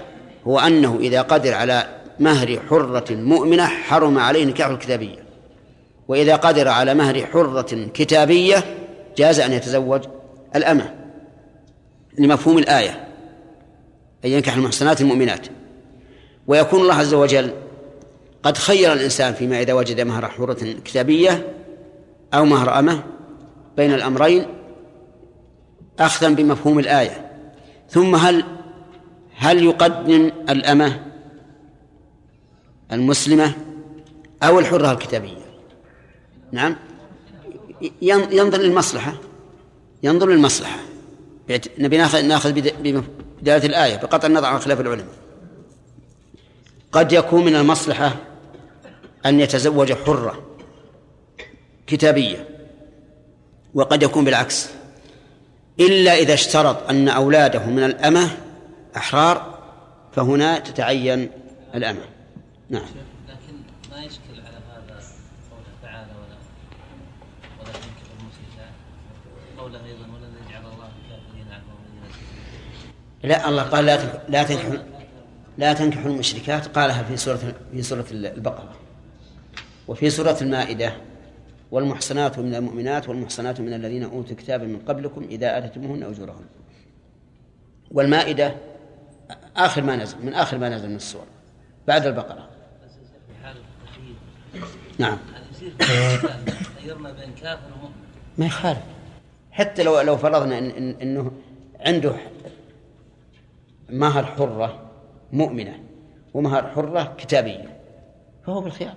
هو أنه إذا قدر على مهر حرة مؤمنة حرم عليه نكاح الكتابية. وإذا قدر على مهر حرة كتابية جاز أن يتزوج الأمة. لمفهوم الآية أن ينكح المحصنات المؤمنات. ويكون الله عز وجل قد خير الإنسان فيما إذا وجد مهر حرة كتابية أو مهر أمة بين الأمرين أخذا بمفهوم الآية. ثم هل هل يقدم الأمة المسلمة أو الحرة الكتابية؟ نعم. ينظر للمصلحة. ينظر للمصلحة. نبي ناخذ ناخذ بدلالة الآية بقطع النظر عن خلاف العلماء. قد يكون من المصلحة أن يتزوج حرة كتابية وقد يكون بالعكس. إلا إذا اشترط أن أولاده من الأمة أحرار فهنا تتعين الأمة. نعم. لكن ما يشكل على هذا قوله تعالى ولا ولا تنكحوا المشركات قوله أيضا ولن يجعل الله الكافرين على لا الله قال لا لا تنكحوا لا تنكحوا المشركات. قالها في سورة في سورة البقرة. وفي سورة المائدة والمحصنات من المؤمنات والمحصنات من الذين أوتوا الكتاب من قبلكم إذا آتيتموهن أجورهن. والمائدة آخر ما نزل من آخر ما نزل من السور بعد البقرة. نعم. ما يخالف. حتى لو لو فرضنا إن إن إنه عنده مهر حرة مؤمنة ومهر حرة كتابية فهو بالخيار.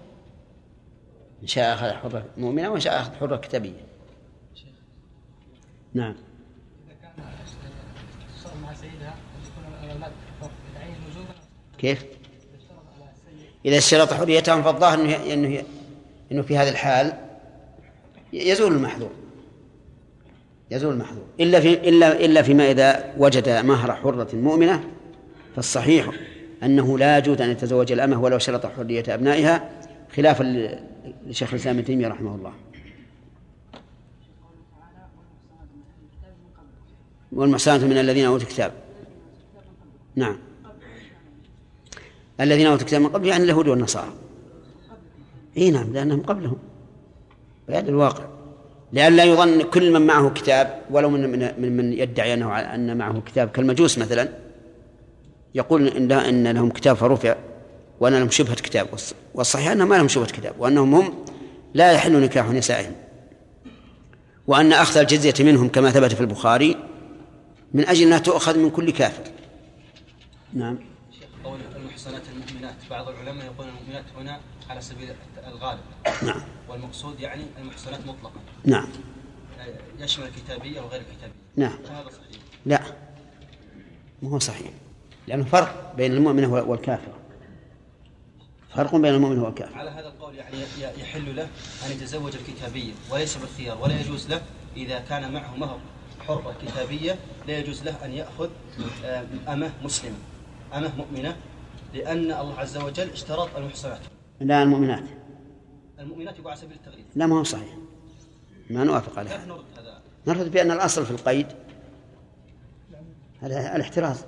إن شاء أخذ حرة مؤمنة وإن شاء أخذ حرة كتابية. نعم. كيف؟ إذا اشترط حريتهم فالظاهر أنه أنه أنه في هذه الحال يزول المحذور. يزول المحذور. إلا في إلا إلا فيما إذا وجد مهر حرة مؤمنة فالصحيح أنه لا يجوز أن يتزوج الأمة ولو شرط حرية أبنائها خلافا لشيخ الإسلام ابن تيمية رحمه الله. والمحسنات من الذين أوتوا الكتاب. نعم. الذين أوتوا الكتاب من قبل يعني اليهود والنصارى. إي نعم لأنهم قبلهم. بهذا الواقع. لئلا يظن كل من معه كتاب ولو من من, من يدعي انه أن معه كتاب كالمجوس مثلا يقول ان إن لهم كتاب فرفع. وأن لهم شبهة كتاب. والصحيح أنهم ما لهم شبهة كتاب وأنهم هم لا يحل نكاح نسائهم. وأن أخذ الجزية منهم كما ثبت في البخاري من أجل أنها تؤخذ من كل كافر. نعم. قول المحصنات المؤمنات. بعض العلماء يقول المؤمنات هنا على سبيل الغالب. نعم. والمقصود يعني المحصنات مطلقا نعم. يشمل الكتابية وغير الكتابية. نعم. هذا صحيح؟ لا. ما هو صحيح. لأنه فرق بين المؤمنة والكافرة فرق بين المؤمن والكافر على هذا القول يعني يحل له أن يتزوج الكتابية وليس بالخيار ولا يجوز له إذا كان معه مهر حرة كتابية لا يجوز له أن يأخذ آه، أمة مسلمة أمة مؤمنة لأن الله عز وجل اشترط المحصنات. لا المؤمنات. المؤمنات يقول على سبيل التغليظ لا ما هو صحيح. ما نوافق عليه. نرد هذا؟ نرد بأن الأصل في القيد. الاحتراز.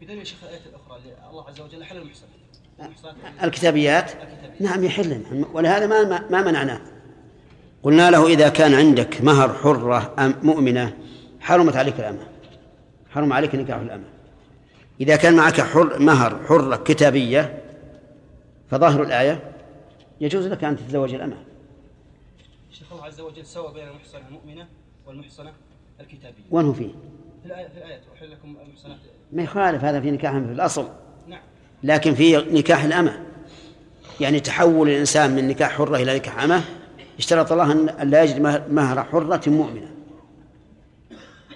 بدليل يا شيخ الآية الأخرى الله عز وجل حل المحصنات. الكتابيات. نعم يحل ولهذا ما ما- منعناه. قلنا له إذا كان عندك مهر حرة أم مؤمنة حرمت عليك الأمة. حرم عليك نكاح الأمة. إذا كان معك حر مهر حرة كتابية فظاهر الآية يجوز لك أن تتزوج الأمة. شيخ الله عز وجل سوى بين المحصنة المؤمنة والمحصنة الكتابية. وين هو فيه؟ في الآية في الآية أحل لكم المحصنات ما يخالف هذا في نكاح في الأصل. لكن في نكاح الأمة. يعني تحول الإنسان من نكاح حرة إلى نكاح أمة اشترط الله أن لا يجد مه- مهر حرة مؤمنة.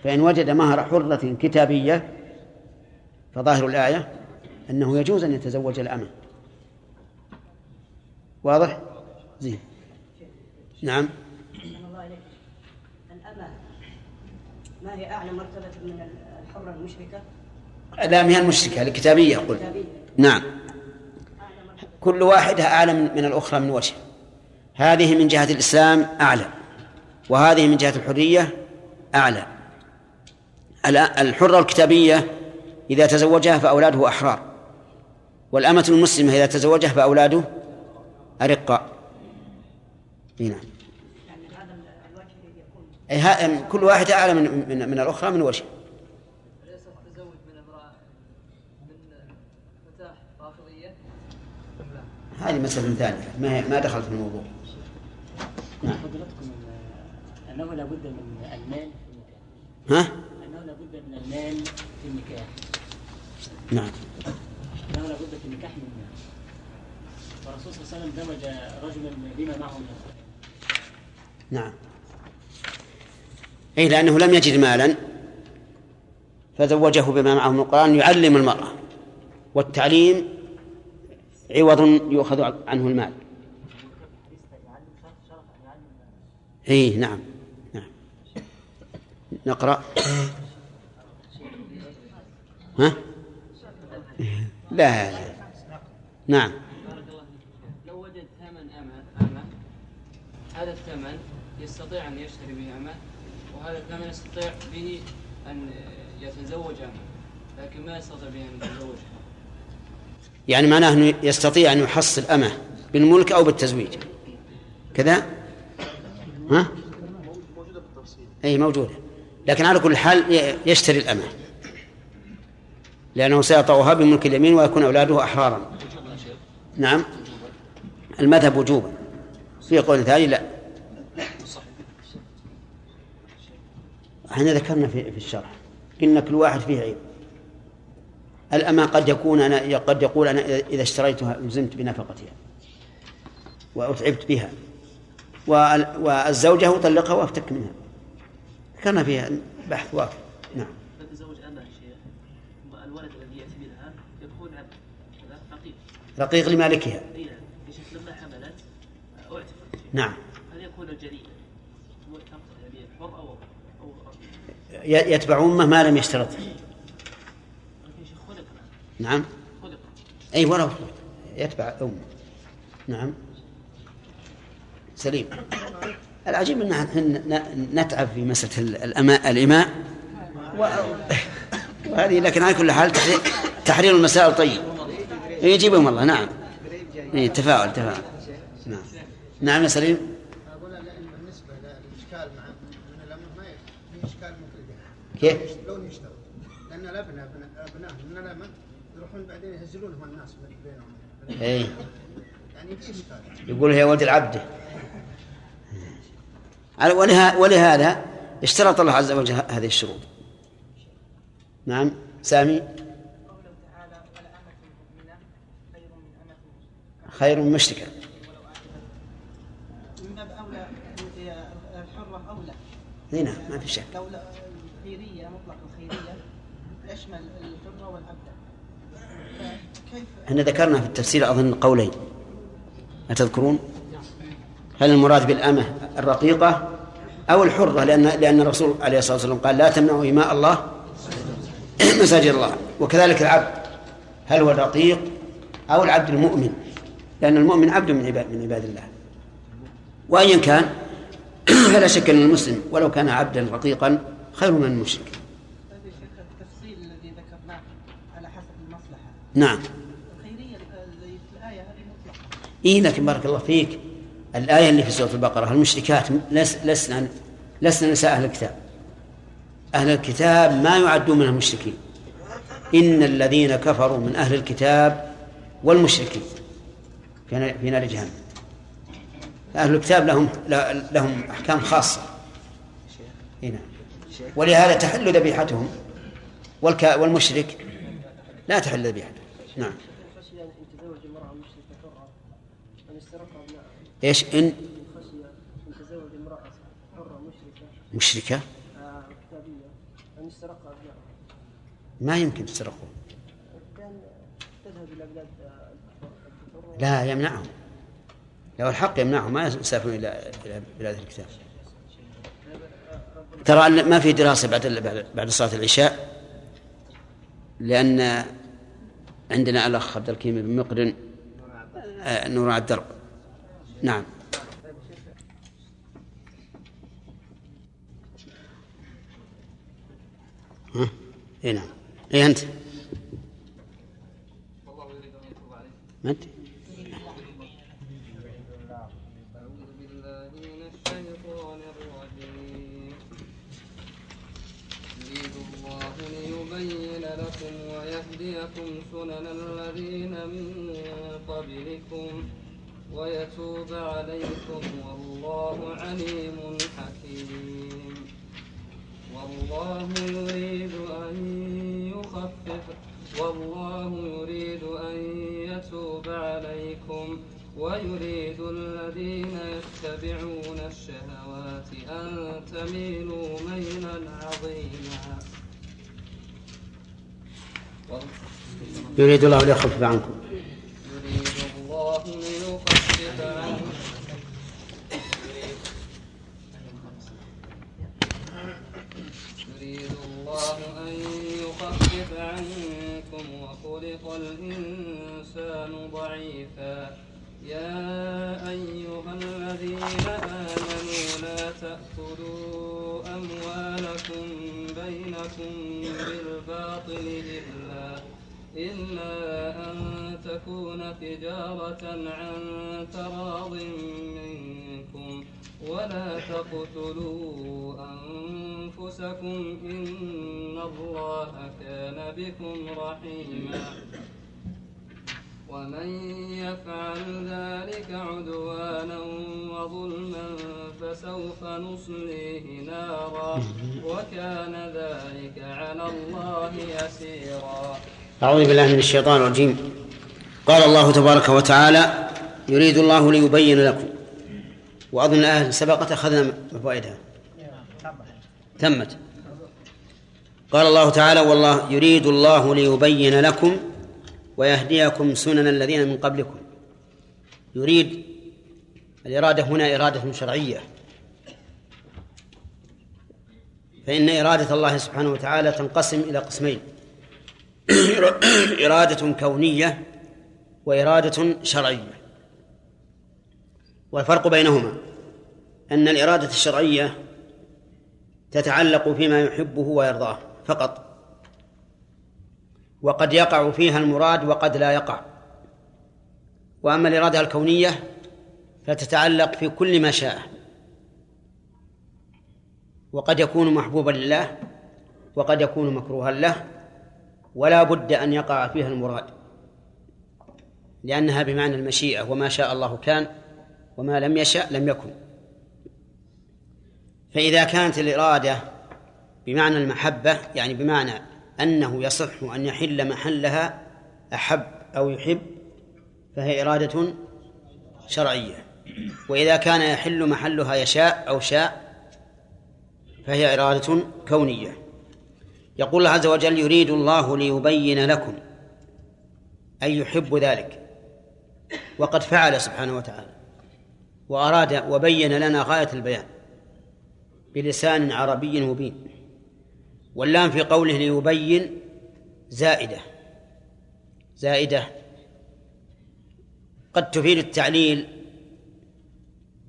فإن وجد مهر حرة كتابية فظاهر الآية أنه يجوز أن يتزوج الأمة. واضح؟ زين. نعم. الأمة ما هي أعلى مرتبة من الحرة المشركة؟ لا هي المشركة الكتابية قل نعم. كل واحدة أعلى من الأخرى من وجه. هذه من جهة الإسلام أعلى وهذه من جهة الحرية أعلى. الحرة الكتابية إذا تزوجها فأولاده أحرار والأمة المسلمة إذا تزوجها فأولاده أرقاء. نعم. كل واحدة أعلى من, من, من الأخرى من وجه ليس التزوج من امرأة من فتاة رافضية أم لا؟ هذه مسألة ثانية. ما, هي- ما دخلت في الموضوع. نعم. فضيلتكم أنه لابد من المال في النكاح. ها؟ أنه لابد من المال في النكاح. نعم. أنه لابد في النكاح من المال. والرسول صلى الله عليه وسلم زوج رجلا بما معه من القرآن. نعم. أي لأنه لم يجد مالا فزوجه بما معه من القرآن يعلم المرأة. والتعليم عوض يؤخذ عنه المال. إي نعم نعم. نقرأ. ها؟ لا لا نعم. لو وجد ثمن أمة هذا الثمن يستطيع أن يشتري به أمة وهذا الثمن يستطيع به أن يتزوج أمة لكن ما يستطيع به أن يتزوجها؟ يعني معناه أنه يستطيع أن يحصل أمة بالملك أو بالتزويج. كذا؟ ها؟ أي موجودة. لكن على كل حال يشتري الأمة. لأنه سيطأها بملك اليمين ويكون أولاده أحرارا. نعم. المذهب وجوبا. في قول ثاني لا. إحنا ذكرنا في في الشرح. قلنا كل واحد فيه عيب. الأمة قد يكون أنا قد يقول أنا إذا اشتريتها لزمت بنفقتها وأتعبت بها. وال- والزوجة أطلقها وأفتك منها. ذكرنا فيها بحث وافر نعم. فتزوج أمة شيخ الولد الذي يأتي منها يكون عبد رقيق. رقيق لمالكها. أي نعم. لما حملت أعتقت. نعم. هل يكون الجريمة يتبع أمه ما لم يشترط لكن يا شيخ خلق نعم. أي ولو يتبع أمه. نعم. سليم. العجيب أن نتعب في مسألة الأماء الإماء. و- وهذه لكن على كل حال تحرير, المسائل طيب. يجيبهم الله نعم. إيه تفاؤل تفاؤل. نعم. نعم يا سليم. بالنسبة للإشكال مع من الامر ما في إشكال مثل ذلك كيف؟ اي يقول هي ولد العبد. ولهذا اشترط الله عز وجل هذه الشروط. نعم. سامي؟ خير من مشركة. من باب أولى الحرة أولى نعم ما في شك. لو الخيرية مطلق الخيرية يشمل إحنا ذكرنا في التفسير أظن قولين أتذكرون؟ هل المراد بالأمة الرقيقة أو الحرة؟ لأن لأن الرسول عليه الصلاة والسلام قال لا تمنعوا إماء الله (clears throat) مساجد الله. وكذلك العبد هل هو الرقيق أو العبد المؤمن؟ لأن المؤمن عبد من عباد من عباد الله. وأيا كان (clears throat) فلا شك أن المسلم ولو كان عبدا رقيقا خير من المشرك. طيب يا شيخ التفصيل الذي ذكرناه على حسب المصلحة نعم الخيرية الذي في الآية هذه إيه لكن بارك الله فيك الآية اللي في سورة البقرة المشركات لس لسنا لسنا نساء أهل الكتاب. أهل الكتاب ما يعدون من المشركين. إن الذين كفروا من أهل الكتاب والمشركين في نار- جهنم. أهل الكتاب لهم لهم أحكام خاصة. هنا ولهذا تحل ذبيحتهم. والمشرك لا تحل ذبيحته. نعم خشي أن تزوج امرأة مشركة حرة أن يسترق أبنائها إيش؟ إن مشركة؟ ما يمكن تسرقه كان تذهب إلى بلاد الكفر لا يمنعهم. لو الحق يمنعهم ما يسافرون إلى إلى بلاد الكتاب. ترى أن ما في دراسة بعد بعد- صلاة العشاء لأن عندنا الأخ عبد الكريم بن مقرن آه، نور على الدرب. نعم. ها؟ اي نعم. اي أنت؟ ما أنت؟ ليبين لكم ويهديكم سنن الذين من قبلكم. ويتوب عليكم والله عليم حكيم. والله يريد أن يخفف والله يريد أن يتوب عليكم. ويريد الذين يتبعون الشهوات أن تميلوا ميلا عظيما. يريد الله ليخفف عنكم. إلا أن تكون تجارة عن تراض منكم ولا تقتلوا أنفسكم إن الله كان بكم رحيما. ومن يفعل ذلك عدوانا وظلما فسوف نصليه نارا. وكان ذلك على الله يسيرا. أعوذ بالله من الشيطان الرجيم. قال الله تبارك وتعالى يريد الله ليبين لكم وأظن الآية سبقت أخذنا فوائدها تمت. قال الله تعالى والله يريد الله ليبين لكم ويهديكم سنن الذين من قبلكم. يريد الإرادة هنا إرادة شرعية. فإن إرادة الله سبحانه وتعالى تنقسم إلى قسمين. (coughs) إرادة كونية وإرادة شرعية. والفرق بينهما أن الإرادة الشرعية تتعلق فيما يحبه ويرضاه فقط وقد يقع فيها المراد وقد لا يقع. وأما الإرادة الكونية فتتعلق في كل ما شاء وقد يكون محبوبا لله وقد يكون مكروها له ولا بد أن يقع فيها المراد لأنها بمعنى المشيئة وما شاء الله كان وما لم يشأ لم يكن. فإذا كانت الإرادة بمعنى المحبة يعني بمعنى أنه يصح أن يحل محلها أحب أو يحب فهي إرادة شرعية. وإذا كان يحل محلها يشاء أو شاء فهي إرادة كونية. يقول الله عز وجل يريد الله ليبين لكم أي يحب ذلك. وقد فعل سبحانه وتعالى. وأراد وبين لنا غاية البيان بلسان عربي مبين. واللام في قوله ليبين زائدة. زائدة. قد تفيد التعليل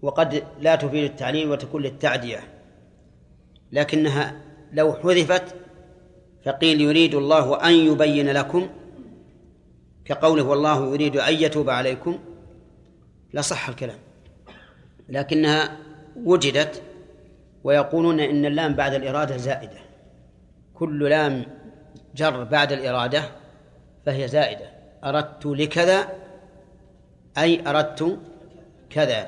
وقد لا تفيد التعليل وتكون للتعدية لكنها لو حذفت فقيل يريد الله أن يبين لكم كقوله والله يريد أن يتوب عليكم لصح الكلام. لكنها وجدت ويقولون إن اللام بعد الإرادة زائدة. كل لام جر بعد الإرادة فهي زائدة. أردت لكذا أي أردت كذا.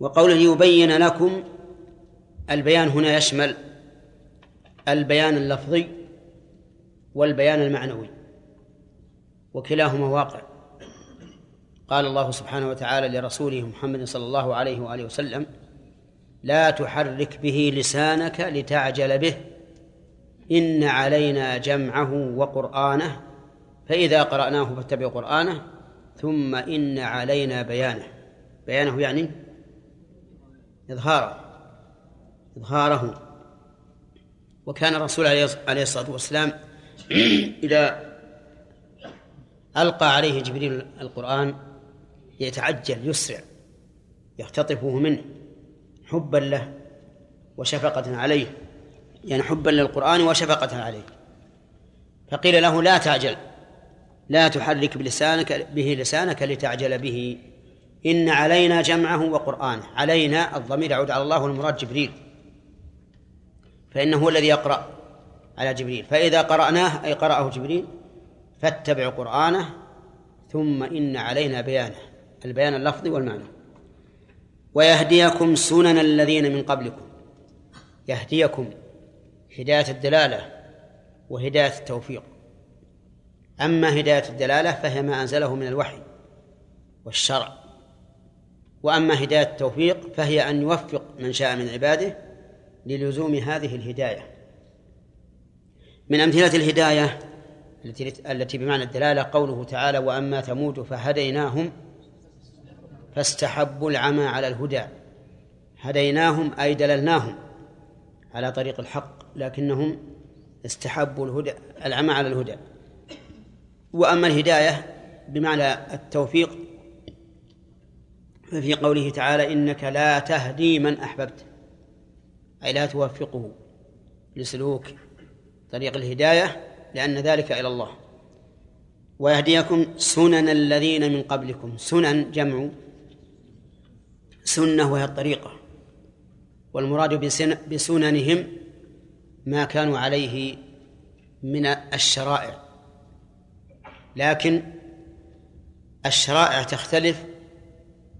وقوله ليبين لكم البيان هنا يشمل البيان اللفظي والبيان المعنوي وكلاهما واقع. قال الله سبحانه وتعالى لرسوله محمد صلى الله عليه وآله وسلم لا تحرك به لسانك لتعجل به إن علينا جمعه وقرآنه فإذا قرأناه فاتبع قرآنه ثم إن علينا بيانه. بيانه يعني إظهاره إظهاره. وكان الرسول عليه الصلاة والسلام (clears throat) إذا ألقى عليه جبريل القرآن يتعجل يسرع يختطفه منه حبا له وشفقة عليه يعني حبا للقرآن وشفقة عليه. فقيل له لا تعجل لا تحرك بلسانك به لسانك لتعجل به. إن علينا جمعه وقرآنه علينا الضمير يعود على الله والمراد جبريل. فإنه هو الذي يقرأ على جبريل. فإذا قرأناه أي قرأه جبريل فاتبع قرآنه ثم إن علينا بيانه البيان اللفظي والمعنى. ويهديكم سنن الذين من قبلكم. يهديكم هداية الدلالة وهداية التوفيق. أما هداية الدلالة فهي ما أنزله من الوحي والشرع. وأما هداية التوفيق فهي أن يوفق من شاء من عباده للزوم هذه الهداية. من أمثلة الهداية التي التي بمعنى الدلالة قوله تعالى وأما ثمود فهديناهم فاستحبوا العمى على الهدى. هديناهم أي دللناهم على طريق الحق لكنهم استحبوا الهدى العمى على الهدى. وأما الهداية بمعنى التوفيق ففي قوله تعالى إنك لا تهدي من أحببت. أي لا توفقه لسلوك طريق الهداية لأن ذلك إلى الله. ويهديكم سنن الذين من قبلكم. سنن جمع. سنة وهي الطريقة. والمراد بسننهم ما كانوا عليه من الشرائع. لكن الشرائع تختلف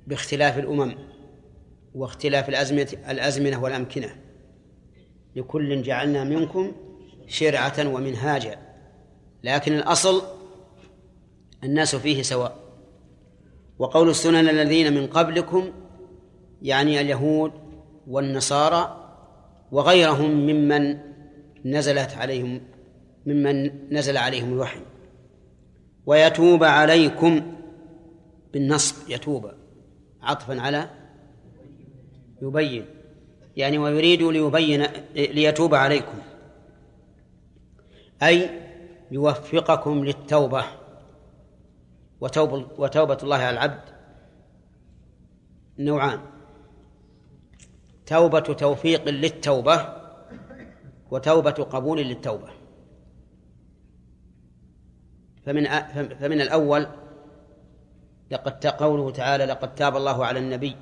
باختلاف الأمم واختلاف الأزمنة الأزمنة والأمكنة. لكل جعلنا منكم شرعة ومنهاجا. لكن الأصل الناس فيه سواء. وقول السنن الذين من قبلكم يعني اليهود والنصارى وغيرهم ممن نزلت عليهم ممن نزل عليهم الوحي. ويتوب عليكم بالنصب يتوب عطفا على يبين. يعني ويريد ليبين ليتوب عليكم. أي يوفقكم للتوبة وتوب وتوبة الله على العبد نوعان. توبة توفيق للتوبة وتوبة قبول للتوبة. فمن فمن الأول لقد قوله تعالى لقد تاب الله على النبي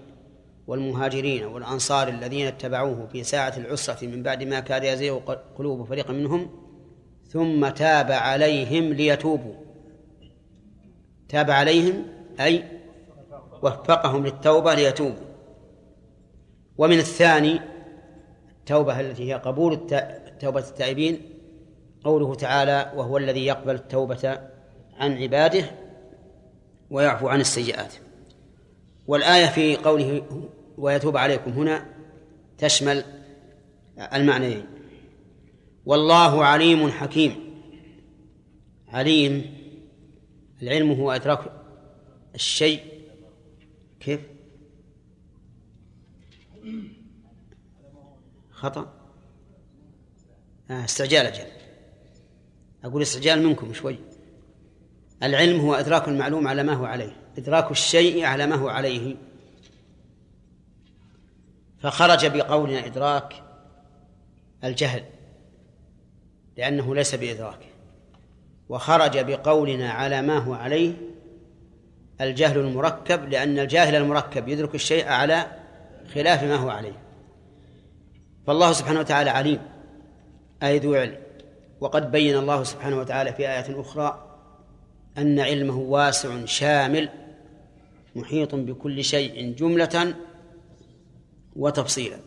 والمهاجرين والأنصار الذين اتبعوه في ساعة العسرة من بعد ما كاد يزيغ قلوب فريق منهم ثم تاب عليهم ليتوبوا. تاب عليهم أي وفقهم للتوبة ليتوبوا. ومن الثاني التوبة التي هي قبول توبة التائبين قوله تعالى وهو الذي يقبل التوبة عن عباده ويعفو عن السيئات. والآية في قوله ويتوب عليكم. هنا تشمل المعنيين. والله عليم حكيم. عليم العلم هو إدراك الشيء. كيف؟ خطأ؟ آه استعجال أجل. أقول استعجال منكم شوي. العلم هو إدراك المعلوم على ما هو عليه. إدراك الشيء على ما هو عليه. فخرج بقولنا إدراك الجهل لأنه ليس بإدراك. وخرج بقولنا على ما هو عليه الجهل المركب لأن الجاهل المركب يدرك الشيء على خلاف ما هو عليه. فالله سبحانه وتعالى عليم أي ذو علم. وقد بين الله سبحانه وتعالى في آية أخرى أن علمه واسع شامل محيط بكل شيء جملة وتفصيلا.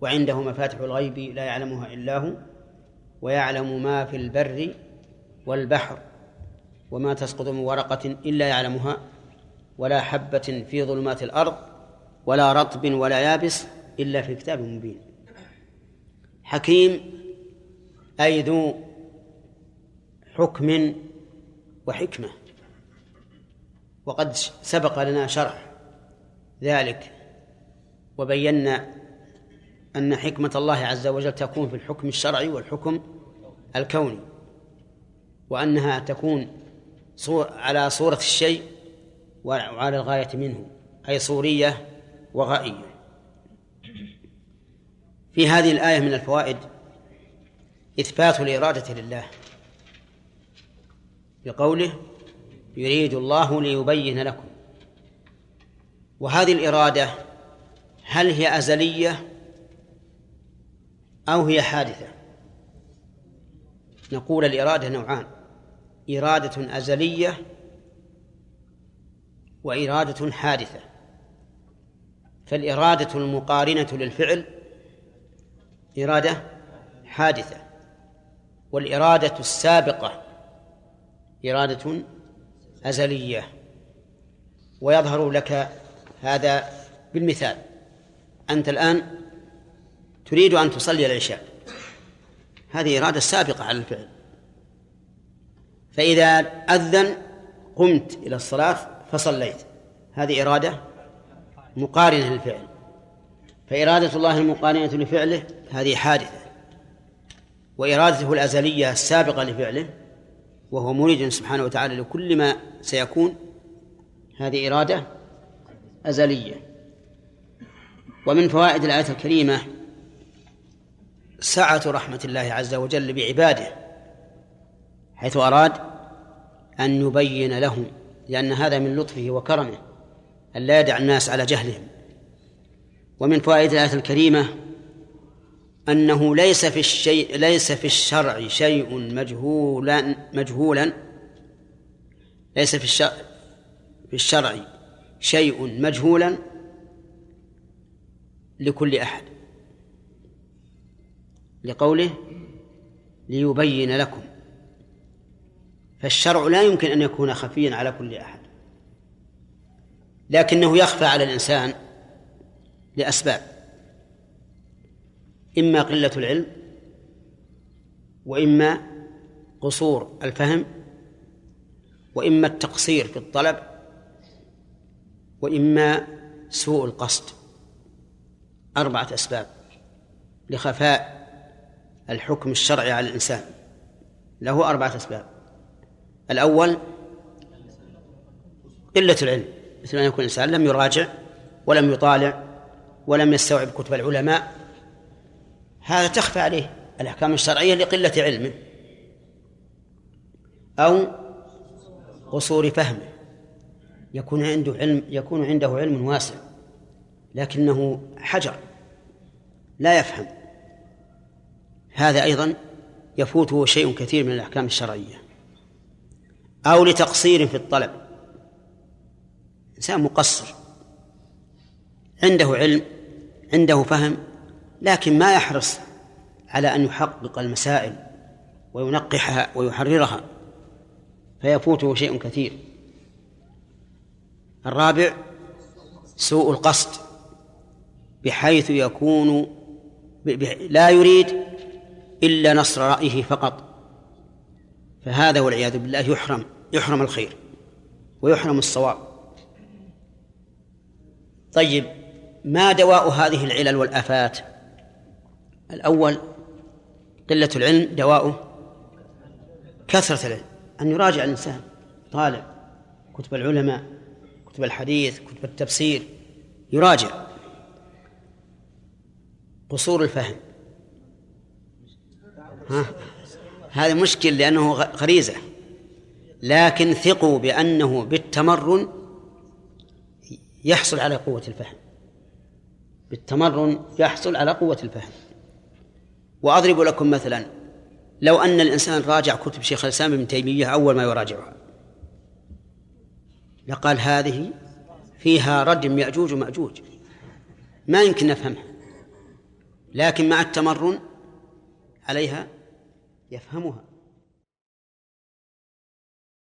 وعنده مفاتح الغيب لا يعلمها إلا هو ويعلم ما في البر والبحر وما تسقط من ورقة إلا يعلمها ولا حبة في ظلمات الأرض ولا رطب ولا يابس إلا في كتاب مبين. حكيم أي ذو حكم وحكمة. وقد سبق لنا شرح ذلك وبينا أن حكمة الله عز وجل تكون في الحكم الشرعي والحكم الكوني وأنها تكون على صورة الشيء وعلى الغاية منه أي صورية وغائية. في هذه الآية من الفوائد إثبات الإرادة لله بقوله يريد الله ليبين لكم. وهذه الإرادة هل هي أزلية أو هي حادثة؟ نقول الإرادة نوعان إرادة أزلية وإرادة حادثة. فالإرادة المقارنة للفعل إرادة حادثة والإرادة السابقة إرادة أزلية. ويظهر لك هذا بالمثال. أنت الآن تريد أن تصلي العشاء. هذه إرادة سابقة على الفعل. فإذا أذن قمت إلى الصلاة فصليت. هذه إرادة مقارنة للفعل. فإرادة الله المقارنة لفعله هذه حادثة. وإرادته الأزلية السابقة لفعله وهو مريد سبحانه وتعالى لكل ما سيكون هذه إرادة أزلية. ومن فوائد الآية الكريمة سعة رحمة الله عز وجل بعباده حيث أراد أن يبين لهم لأن هذا من لطفه وكرمه أن لا يدع الناس على جهلهم. ومن فوائد الآية الكريمة أنه ليس في الشيء ليس في الشرع شيء مجهولا مجهولا ليس في الشرع في الشرع شيء مجهولا لكل أحد. لقوله ليبين لكم. فالشرع لا يمكن أن يكون خفيا على كل أحد. لكنه يخفى على الإنسان لأسباب. إما قلة العلم وإما قصور الفهم وإما التقصير في الطلب وإما سوء القصد. أربعة أسباب لخفاء الحكم الشرعي على الإنسان. له أربعة أسباب. الأول قلة العلم مثل أن يكون الإنسان لم يراجع ولم يطالع ولم يستوعب كتب العلماء. هذا تخفى عليه الأحكام الشرعية لقلة علمه أو قصور فهمه. يكون عنده علم يكون عنده علم واسع. لكنه حجر لا يفهم. هذا أيضا يفوته شيء كثير من الأحكام الشرعية. أو لتقصير في الطلب. إنسان مقصر. عنده علم عنده فهم لكن ما يحرص على أن يحقق المسائل وينقحها ويحررها. فيفوته شيء كثير. الرابع سوء القصد. بحيث يكون لا يريد إلا نصر رأيه فقط. فهذا والعياذ بالله يحرم يحرم الخير ويحرم الصواب. طيب ما دواء هذه العلل والآفات؟ الأول قلة العلم دواؤه كثرة العلم أن يراجع الإنسان طالع كتب العلماء كتب الحديث كتب التفسير يراجع. قصور الفهم. ها؟ هذا مشكل لأنه غريزة. لكن ثقوا بأنه بالتمرن يحصل على قوة الفهم. بالتمرن يحصل على قوة الفهم. وأضرب لكم مثلا لو أن الإنسان راجع كتب شيخ الإسلام ابن تيمية أول ما يراجعها. لقال هذه فيها ردم يأجوج ومأجوج. ما يمكن نفهمها. لكن مع التمرن عليها يفهمها.